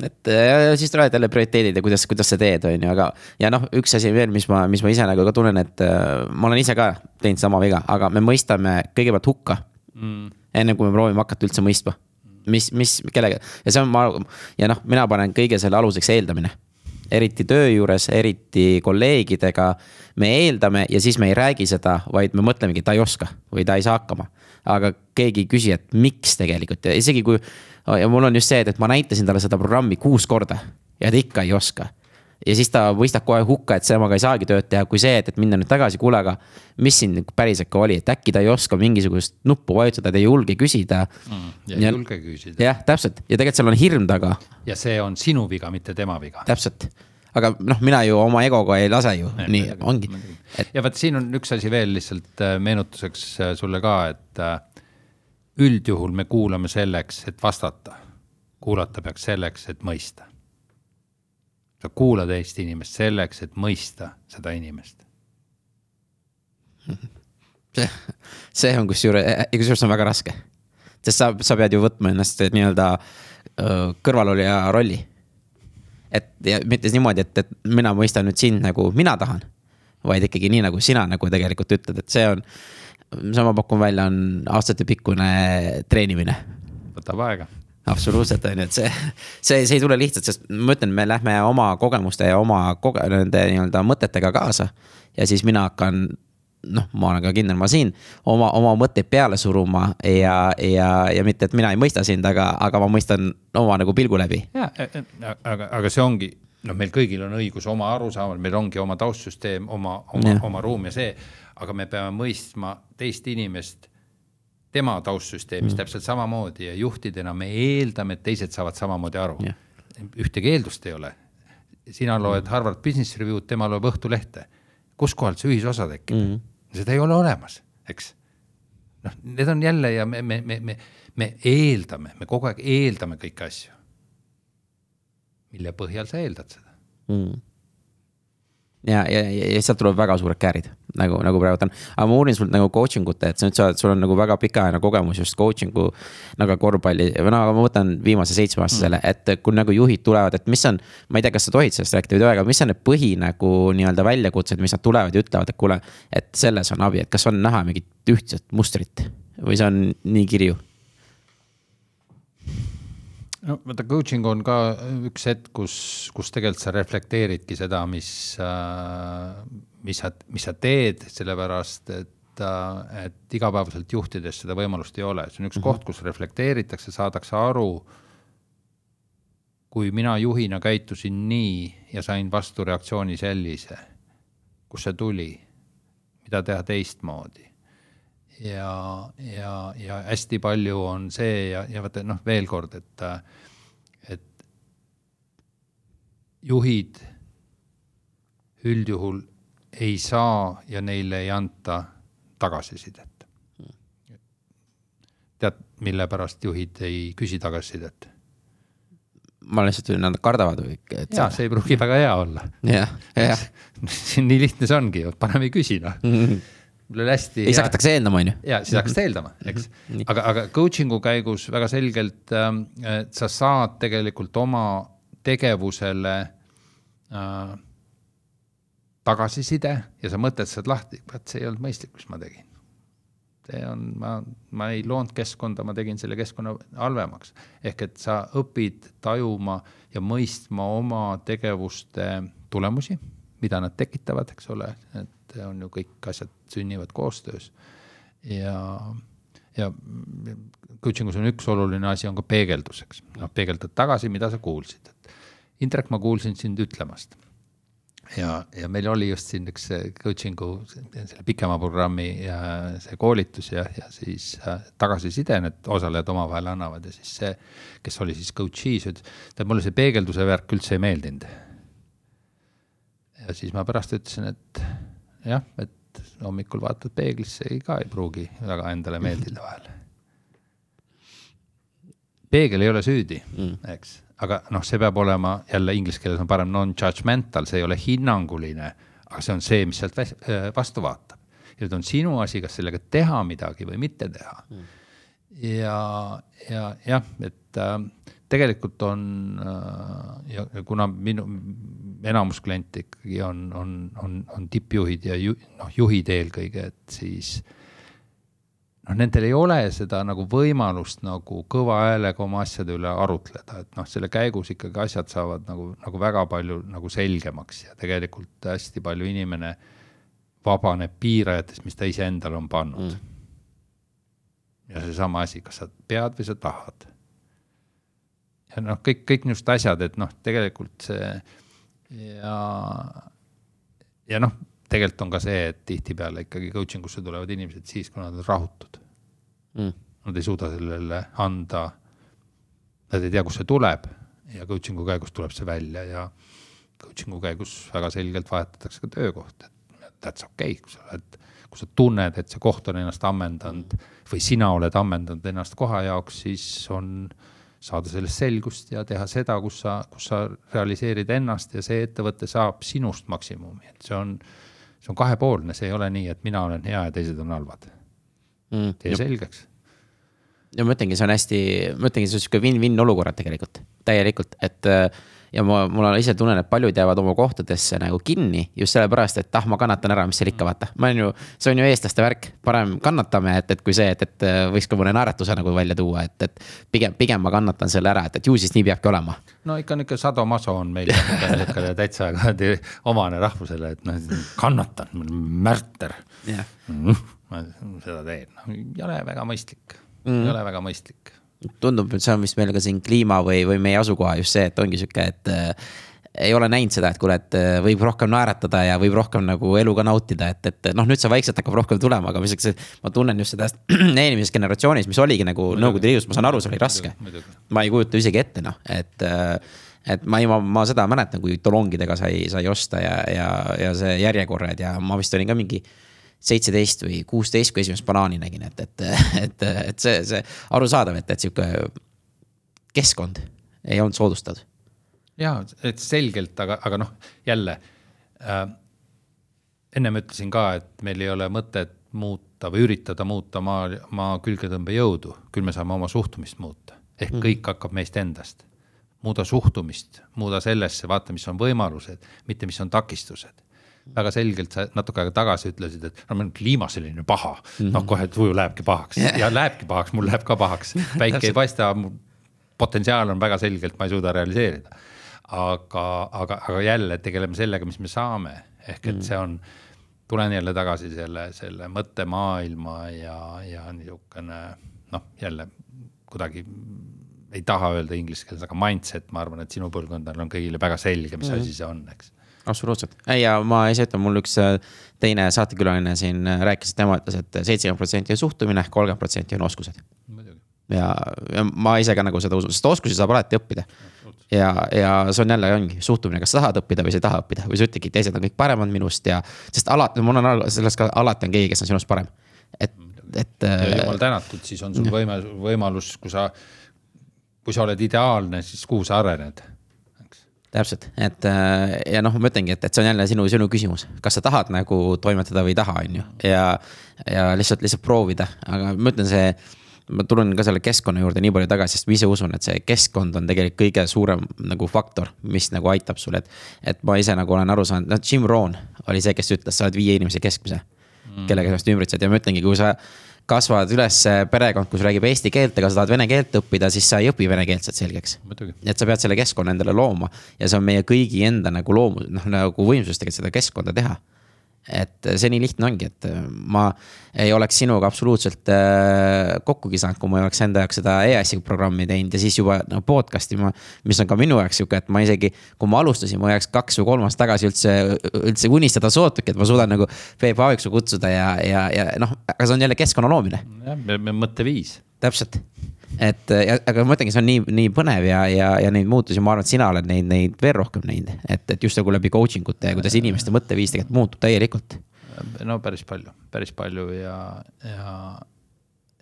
et ja siis tulevad jälle prioriteedid ja kuidas, kuidas sa teed, on ju, aga. ja noh, üks asi veel, mis ma, mis ma ise nagu ka tunnen, et äh, ma olen ise ka teinud sama viga, aga me mõistame kõigepealt hukka mm.. enne kui me proovime hakata üldse mõistma, mis, mis, kellega ja see on, ma ja noh, mina panen kõige selle aluseks eeldamine eriti töö juures, eriti kolleegidega. me eeldame ja siis me ei räägi seda, vaid me mõtlemegi, ta ei oska või ta ei saa hakkama. aga keegi ei küsi, et miks tegelikult ja isegi kui ja mul on just see, et, et ma näitasin talle seda programmi kuus korda ja ta ikka ei oska. ja siis ta mõistab kohe hukka, et temaga ei saagi tööd teha, kui see, et, et minna nüüd tagasi, kuule, aga mis siin päriselt ka oli, et äkki ta ei oska mingisugust nuppu vajutada, ta ei julge küsida mm,. ja ei julge küsida. jah, täpselt ja tegelikult seal on hirm taga. ja see on sinu viga, mitte tema viga. täpselt aga noh, mina ju oma egoga ei lase ju, nii ongi. Et... ja vot siin on üks asi veel lihtsalt äh, meenutuseks äh, sulle ka, et äh, üldjuhul me kuulame selleks, et vastata. kuulata peaks selleks, et mõista. sa kuulad Eesti inimest selleks, et mõista seda inimest. (laughs) see, see on kusjuures, kusjuures on väga raske. sest sa, sa pead ju võtma ennast nii-öelda kõrvalolija rolli. et ja mitte niimoodi, et, et mina mõistan nüüd sind nagu mina tahan. vaid ikkagi nii, nagu sina nagu tegelikult ütled, et see on see ma pakun välja, on aastatepikkune treenimine. võtab aega absoluutselt on ju, et see, see, see ei tule lihtsalt, sest ma ütlen, me lähme oma kogemuste ja oma koge-, nende nii-öelda mõtetega kaasa. ja siis mina hakkan, noh, ma olen ka kindel, ma siin oma, oma mõtteid peale suruma ja, ja, ja mitte, et mina ei mõista sind, aga, aga ma mõistan oma nagu pilgu läbi. ja, aga, aga see ongi, noh, meil kõigil on õigus oma arusaamal, meil ongi oma taustsüsteem, oma, oma, oma ruum ja see aga me peame mõistma teist inimest tema taustsüsteemis mm. täpselt samamoodi ja juhtidena me eeldame, et teised saavad samamoodi aru yeah.. ühtegi eeldust ei ole. sina loed mm. Harvard Business Review'd, tema loeb Õhtulehte. kuskohalt see ühisosa tekib mm.? seda ei ole olemas, eks. noh, need on jälle ja me, me, me, me, me eeldame, me kogu aeg eeldame kõiki asju. Mille põhjal sa eeldad seda mm.? ja, ja, ja sealt tuleb väga suured käärid nagu, nagu praegu on. aga ma uurin sult nagu coaching ute, et sa nüüd saad, sul on nagu väga pikaajaline kogemus just coaching'u nagu korvpalli või no ma võtan viimase seitsme aastasele mm., et kui nagu juhid tulevad, et mis on. ma ei tea, kas sa tohid sellest rääkida või ei tohi, aga mis on need põhi nagu nii-öelda väljakutsed, mis nad tulevad ja ütlevad, et kuule. et selles on abi, et kas on näha mingit ühtset mustrit või see on nii kirju no vaata, coaching on ka üks hetk, kus, kus tegelikult sa reflekteeridki seda, mis äh,, mis sa, mis sa teed, sellepärast et äh,, et igapäevaselt juhtides seda võimalust ei ole, see on üks mm -hmm. koht, kus reflekteeritakse, saadakse aru. kui mina juhina käitusin nii ja sain vastureaktsiooni sellise, kust see tuli, mida teha teistmoodi ja, ja, ja hästi palju on see ja, ja vaata noh, veel kord, et, et juhid üldjuhul ei saa ja neile ei anta tagasisidet. tead, mille pärast juhid ei küsi tagasisidet? ma lihtsalt ütlen, nad kardavad või? jaa, see ei pruugi väga hea olla. jah, jah. (laughs) nii lihtne see ongi, parem ei küsi noh mm (laughs) -hmm mul oli hästi. siis hakatakse eeldama, on ju. ja siis hakatakse eeldama, eks -hmm. aga, aga coaching'u käigus väga selgelt äh, sa saad tegelikult oma tegevusele äh, tagasiside ja sa mõtled sealt lahti, vaat see ei olnud mõistlik, mis ma tegin. see on, ma, ma ei loonud keskkonda, ma tegin selle keskkonna halvemaks. ehk et sa õpid tajuma ja mõistma oma tegevuste tulemusi, mida nad tekitavad, eks ole, et on ju kõik asjad sünnivad koostöös. ja, ja coaching us on üks oluline asi, on ka peegeldus, eks, noh, peegeldad tagasi, mida sa kuulsid, et Indrek, ma kuulsin sind ütlemast ja, ja meil oli just siin üks coaching'u selle pikema programmi ja see koolitus ja, ja siis äh, tagasiside need osalejad omavahel annavad ja siis see, kes oli siis coach'is, ütles, et mulle see peegelduse värk üldse ei meeldinud. ja siis ma pärast ütlesin, et jah, et hommikul vaatad peeglisse, ka ei pruugi väga endale meeldida vahel. peegel ei ole süüdi mm., eks, aga noh, see peab olema jälle inglise keeles on parem non-judgmental, see ei ole hinnanguline, aga see on see, mis sealt vastu vaatab. ja nüüd on sinu asi, kas sellega teha midagi või mitte teha mm. Ja, ja jah, et äh, tegelikult on äh, ja kuna minu enamus kliente ikkagi on, on, on, on tippjuhid ja ju, noh, juhid eelkõige, et siis noh, nendel ei ole seda nagu võimalust nagu kõva häälega oma asjade üle arutleda, et noh, selle käigus ikkagi asjad saavad nagu, nagu väga palju nagu selgemaks ja tegelikult hästi palju inimene vabaneb piirajatest, mis ta iseendale on pannud. Mm.. Ja seesama asi, kas sa pead või sa tahad. ja noh, kõik, kõik niisugused asjad, et noh, tegelikult see ja, ja noh tegelikult on ka see, et tihtipeale ikkagi coaching usse tulevad inimesed siis, kui nad on rahutud mm.. Nad ei suuda sellele anda, nad ei tea, kust see tuleb ja coaching'u käigus tuleb see välja ja coaching'u käigus väga selgelt vahetatakse ka töökohta, et that's okei okay,, kui sa oled, kui sa tunned, et see koht on ennast ammendanud või sina oled ammendanud ennast koha jaoks, siis on saada sellest selgust ja teha seda, kus sa, kus sa realiseerid ennast ja see ettevõte saab sinust maksimumi, et see on see on kahepoolne, see ei ole nii, et mina olen hea ja teised on halvad mm,. tee selgeks. ja ma ütlengi, see on hästi, ma ütlengi, see on sihuke win-win olukorrad tegelikult, täielikult, et äh, ja ma, mul ise tunnen, et paljud jäävad oma kohtadesse nagu kinni just sellepärast, et ah, ma kannatan ära, mis seal ikka vaata. ma olen ju, see on ju eestlaste värk, parem kannatame, et, et kui see, et, et äh, võiks ka mõne naeratuse nagu välja tuua, et, et pigem, pigem ma kannatan selle ära, et, et ju siis nii peabki olema. no ikka nihuke sadomaso on meil täitsa (laughs) omane rahvusele, et noh, kannatan, märter. Yeah.. Mm, ma seda teen, ei ole väga mõistlik. Mm., ei ole väga mõistlik tundub, et see on vist meil ka siin kliima või, või meie asukoha just see, et ongi sihuke, et äh, ei ole näinud seda, et kuule, et äh, võib rohkem naeratada ja võib rohkem nagu elu ka nautida, et, et noh, nüüd see vaikselt hakkab rohkem tulema, aga mis, ma tunnen just seda (clears throat) eelmises generatsioonis, mis oligi nagu Nõukogude Liidus, ma saan aru, see oli raske. ma ei kujuta isegi ette, noh, et äh, et ma, ma, ma seda mäletan, kui talongidega sai, sai osta ja, ja, ja see järjekorrad ja ma vist olin ka mingi seitseteist või kuusteist, kui esimest banaani nägin, et, et, et, et see, see arusaadav, et, et sihuke keskkond ei olnud soodustatud. ja, et selgelt, aga, aga noh, jälle äh,. ennem ütlesin ka, et meil ei ole mõtet muuta või üritada muuta maa, maa külgetõmbejõudu, küll me saame oma suhtumist muuta, ehk mm. kõik hakkab meist endast. muuda suhtumist, muuda sellesse, vaata, mis on võimalused, mitte mis on takistused väga selgelt sa natuke aega tagasi ütlesid, et no meil on kliima selline paha mm -hmm., noh kohe tuju lähebki pahaks yeah. ja lähebki pahaks, mul läheb ka pahaks, (laughs) päike ei paista, potentsiaal on väga selgelt, ma ei suuda realiseerida. aga, aga, aga jälle tegeleme sellega, mis me saame, ehk et -hmm. see on, tulen jälle tagasi selle, selle mõttemaailma ja, ja niisugune noh, jälle kuidagi ei taha öelda inglise keeles, aga mindset, ma arvan, et sinu põlvkondadel on kõigile väga selge, mis mm -hmm. asi see on, eks absoluutselt, ja ma ise ütlen, mul üks äh, teine saatekülaline siin äh, rääkis, et tema ütles et, et seitsekümmend protsenti on suhtumine, kolmkümmend protsenti on oskused. ja, ja ma ise ka nagu seda usun, sest oskusi saab alati õppida. ja, ja see on jälle ongi suhtumine, kas sa tahad õppida või sa ei taha õppida või sa ütledki, teised on kõik paremad minust ja. sest alati, mul on sellest ka alati on keegi, kes on sinust parem, et, et. jumal tänatud, siis on sul võime, võimalus, kui sa, kui sa oled ideaalne, siis kuhu sa arened täpselt, et äh, ja noh, ma ütlengi, et, et see on jälle sinu, sinu küsimus, kas sa tahad nagu toimetada või ei taha, on ju, ja. ja lihtsalt, lihtsalt proovida, aga ma ütlen, see, ma tulen ka selle keskkonna juurde nii palju tagasi, sest ma ise usun, et see keskkond on tegelikult kõige suurem nagu faktor, mis nagu aitab sul, et. et ma ise nagu olen aru saanud, noh, Jim Rohn oli see, kes ütles, sa oled viie inimese keskmise mm., kellega sa ennast ümbritsed ja ma ütlengi, kui sa kasvad üles perekond, kus räägib eesti keelt, aga sa tahad vene keelt õppida, siis sa ei õpi vene keelt sealt selgeks. et sa pead selle keskkonna endale looma. Ja see on meie kõigi enda nagu loomus, noh nagu võimsus tegelikult seda keskkonda teha et see nii lihtne ongi, et äh, ma ei oleks sinuga absoluutselt äh, kokkugi saanud, kui ma ei oleks enda jaoks seda EAS-i programmi teinud ja siis juba no podcast'i ma. mis on ka minu jaoks sihuke, et ma isegi, kui ma alustasin, ma jääks kaks või kolm aastat tagasi üldse, üldse unistada sootuki, et ma suudan nagu Peep Aaviksu kutsuda ja, ja, ja noh, aga see on jälle keskkonna loomine. jah, mõtteviis. täpselt et ja, aga ma ütlengi, see on nii, nii põnev ja, ja, ja neid muutusi, ma arvan, et sina oled neid, neid veel rohkem näinud, et, et just nagu läbi coaching ute ja kuidas inimeste mõtteviis tegelikult muutub täielikult. no päris palju, päris palju ja, ja,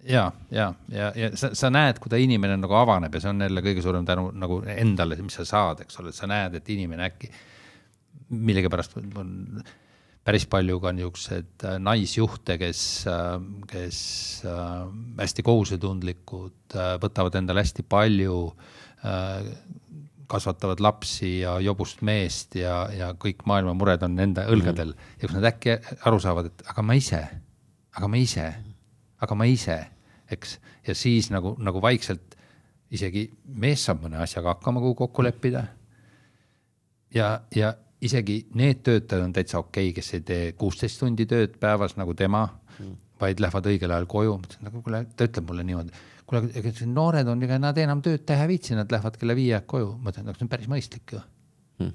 ja, ja, ja, ja sa, sa näed, kui ta inimene nagu avaneb ja see on jälle kõige suurem tänu nagu endale, mis sa saad, eks ole, sa näed, et inimene äkki millegipärast on päris palju ka niisuguseid äh, naisjuhte, kes, äh, kes äh, hästi kohusetundlikud, võtavad endale hästi palju, kasvatavad lapsi ja jobust meest ja, ja kõik maailma mured on nende õlgadel mm. ja kus nad äkki aru saavad, et aga ma ise, aga ma ise, aga ma ise, eks, ja siis nagu, nagu vaikselt isegi mees saab mõne asjaga hakkama, kuhu kokku leppida. ja, ja isegi need töötajad on täitsa okei okay,, kes ei tee kuusteist tundi tööd päevas nagu tema mm., vaid lähevad õigel ajal koju. mõtlesin, nagu kuule, ta ütleb mulle niimoodi, kuule, ega noored on, ega nad enam tööd teha ei viitsi, nad lähevad kella viie koju. ma ütlen, aga see on päris mõistlik ju mm..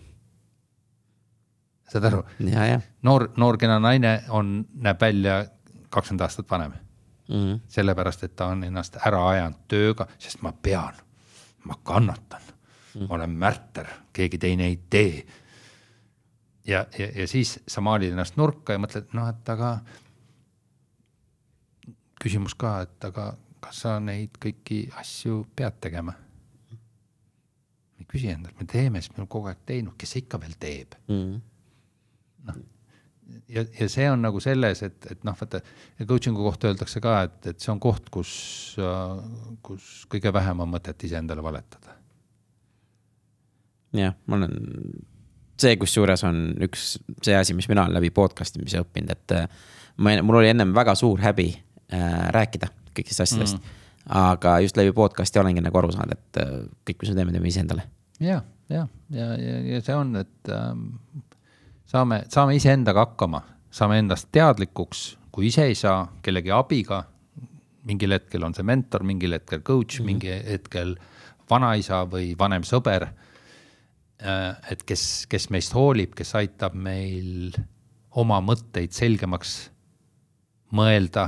saad aru? noor, noor kena naine on, näeb välja kakskümmend aastat vanem mm. -hmm. sellepärast, et ta on ennast ära ajanud tööga, sest ma pean, ma kannatan mm., ma olen märter, keegi teine ei tee ja, ja, ja siis sa maalid ennast nurka ja mõtled, noh, et aga küsimus ka, et aga kas sa neid kõiki asju pead tegema? ei küsi endalt, me teeme, sest me oleme kogu aeg teinud, kes ikka veel teeb mm.. noh, ja, ja see on nagu selles, et, et noh, vaata coaching'u kohta öeldakse ka, et, et see on koht, kus, kus kõige vähem on mõtet iseendale valetada. jah, ma olen see kusjuures on üks see asi, mis mina olen läbi podcast imise õppinud, et äh, ma, mul oli ennem väga suur häbi äh, rääkida kõigist asjadest mm.. aga just läbi podcast'i olengi nagu aru saanud, et äh, kõik, mis me teeme, teeme iseendale. ja, ja, ja, ja, ja see on, et ähm, saame, saame iseendaga hakkama, saame endast teadlikuks, kui ise ei saa, kellegi abiga. mingil hetkel on see mentor, mingil hetkel coach mm, -hmm. mingi hetkel vanaisa või vanem sõber et kes, kes meist hoolib, kes aitab meil oma mõtteid selgemaks mõelda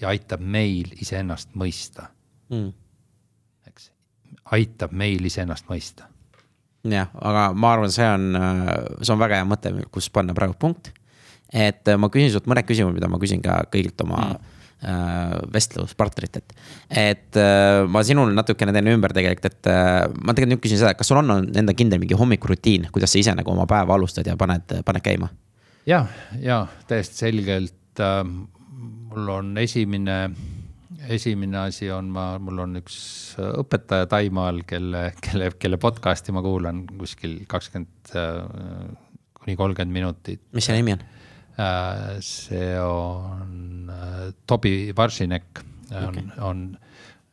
ja aitab meil iseennast mõista mm.. eks, aitab meil iseennast mõista. jah, aga ma arvan, see on, see on väga hea mõte, kus panna praegu punkt. et ma küsin sult mõned küsimused, mida ma küsin ka kõigilt oma mm Äh, vestluspartnerit, et. et äh, ma sinul natukene teen ümber tegelikult, et äh, ma tegelikult nüüd küsin seda, kas sul on enda kindel mingi hommikurutiin, kuidas sa ise nagu oma päeva alustad ja paned, paned käima? ja, ja täiesti selgelt äh,. mul on esimene, esimene asi on, ma, mul on üks õpetaja Taimaal, kelle, kelle, kelle podcast'i ma kuulan kuskil kakskümmend kuni kolmkümmend minutit. mis see nimi on? Äh, see on äh, Tobi Varsinek on okay., on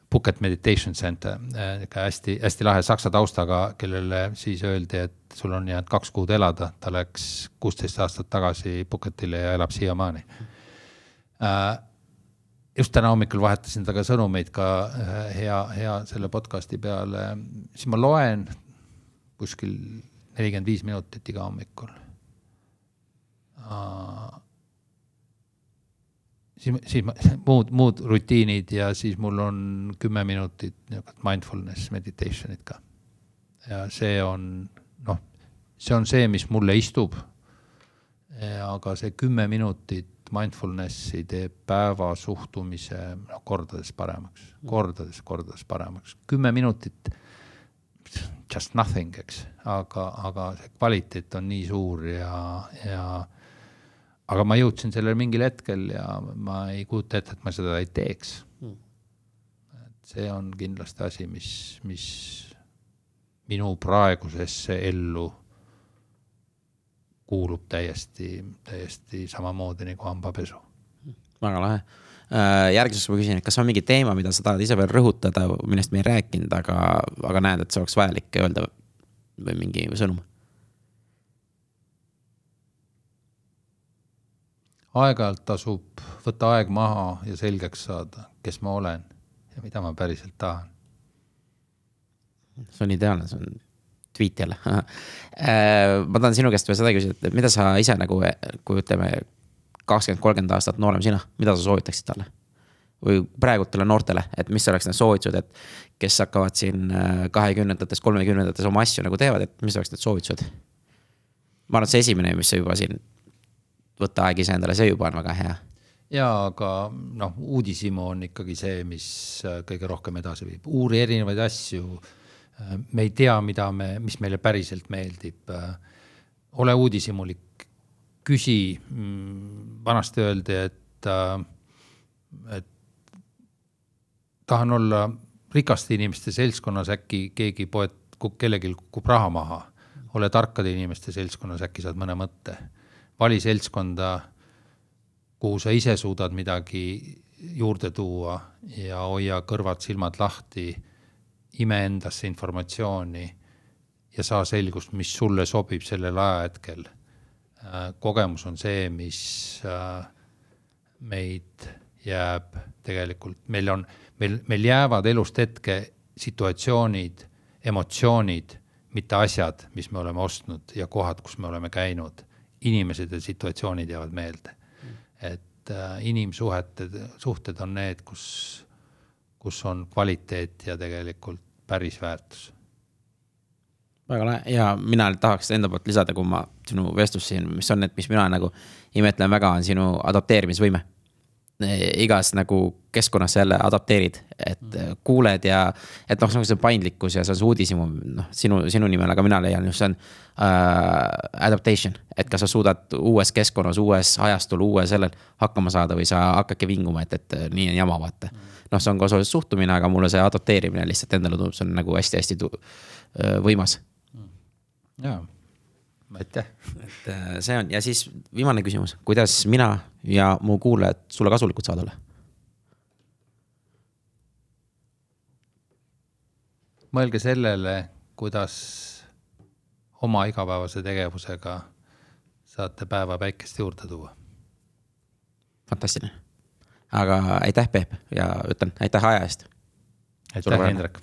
Phuket Meditation Center, äh, hästi-hästi lahe saksa taustaga, kellele siis öeldi, et sul on jäänud kaks kuud elada, ta läks kuusteist aastat tagasi Phuketile ja elab siiamaani. just täna hommikul vahetasin temaga sõnumeid ka hea, hea selle podcast'i peale, siis ma loen kuskil nelikümmend viis minutit iga hommikul siis, siis ma, (laughs) muud, muud rutiinid ja siis mul on kümme minutit niisugust mindfulness meditation'it ka. ja see on noh, see on see, mis mulle istub. aga see kümme minutit mindfulness'i teeb päeva suhtumise noh, kordades paremaks, kordades, kordades paremaks, kümme minutit. Just nothing, eks, aga, aga see kvaliteet on nii suur ja, ja aga ma jõudsin sellele mingil hetkel ja ma ei kujuta ette, et ma seda ei teeks mm.. et see on kindlasti asi, mis, mis minu praegusesse ellu kuulub täiesti, täiesti samamoodi nagu hambapesu. väga lahe. Äh, järgmiseks ma küsin, et kas on mingi teema, mida sa tahad ise veel rõhutada, millest me ei rääkinud, aga, aga näed, et see oleks vajalik öelda või mingi sõnum aeg-ajalt tasub võtta aeg maha ja selgeks saada, kes ma olen ja mida ma päriselt tahan. see on ideaalne, see on tweet jälle (laughs) äh, ma tahan sinu käest veel seda küsida, et mida sa ise nagu, kui ütleme, kakskümmend, kolmkümmend aastat noorem sina, mida sa soovitaksid talle? või praegutele noortele, et mis oleks need soovitused, et kes hakkavad siin äh, kahekümnendates, kolmekümnendates oma asju nagu teevad, et mis oleks need soovitused? ma arvan, et see esimene, mis sa juba siin võtta aeg iseendale, see juba on väga hea. ja aga noh, uudishimu on ikkagi see, mis äh, kõige rohkem edasi viib, uuri erinevaid asju. Äh, me ei tea, mida me, mis meile päriselt meeldib. ole uudishimulik, küsi. Mm, vanasti öeldi, et, et tahan olla rikaste inimeste seltskonnas, äkki keegi poet, kellelgi kukub raha maha. ole tarkade inimeste seltskonnas, äkki saad mõne mõtte. Vali seltskonda, kuhu sa ise suudad midagi juurde tuua ja hoia kõrvad-silmad lahti. ime endasse informatsiooni ja saa selgust, mis sulle sobib sellel ajahetkel. kogemus on see, mis äh, meid jääb tegelikult, meil on meil, meil jäävad elust hetke situatsioonid, emotsioonid, mitte asjad, mis me oleme ostnud ja kohad, kus me oleme käinud. Inimesed ja situatsioonid jäävad meelde. et äh, inimsuhted, suhted on need, kus, kus on kvaliteet ja tegelikult päris väärtus. Väga lahe. Ja mina tahaks enda poolt lisada, kui ma sinu vestlust siin, mis on need, mis mina nagu imetlen väga, on sinu adapteerimisvõime igas nagu keskkonnas jälle adapteerid, et mm. kuuled ja et noh, see on paindlikkus ja see on see uudishimu, noh, sinu, sinu nimel, aga mina leian just see on äh, adaptation. et kas sa suudad uues keskkonnas, uues ajastul, uue sellel hakkama saada või sa hakkadki vinguma, et, et nii on jama, vaata mm.. noh, see on ka osaliselt suhtumine, aga mulle see adapteerimine lihtsalt endale tundub, see on nagu hästi-hästi võimas mm.. jaa aitäh. et äh, see on ja siis viimane küsimus, kuidas mina ja mu kuulajad sulle kasulikud saada olla? mõelge sellele, kuidas oma igapäevase tegevusega saate päeva päikest juurde tuua. fantastiline, aga aitäh, Peep ja ütlen aitäh aja eest. aitäh, Indrek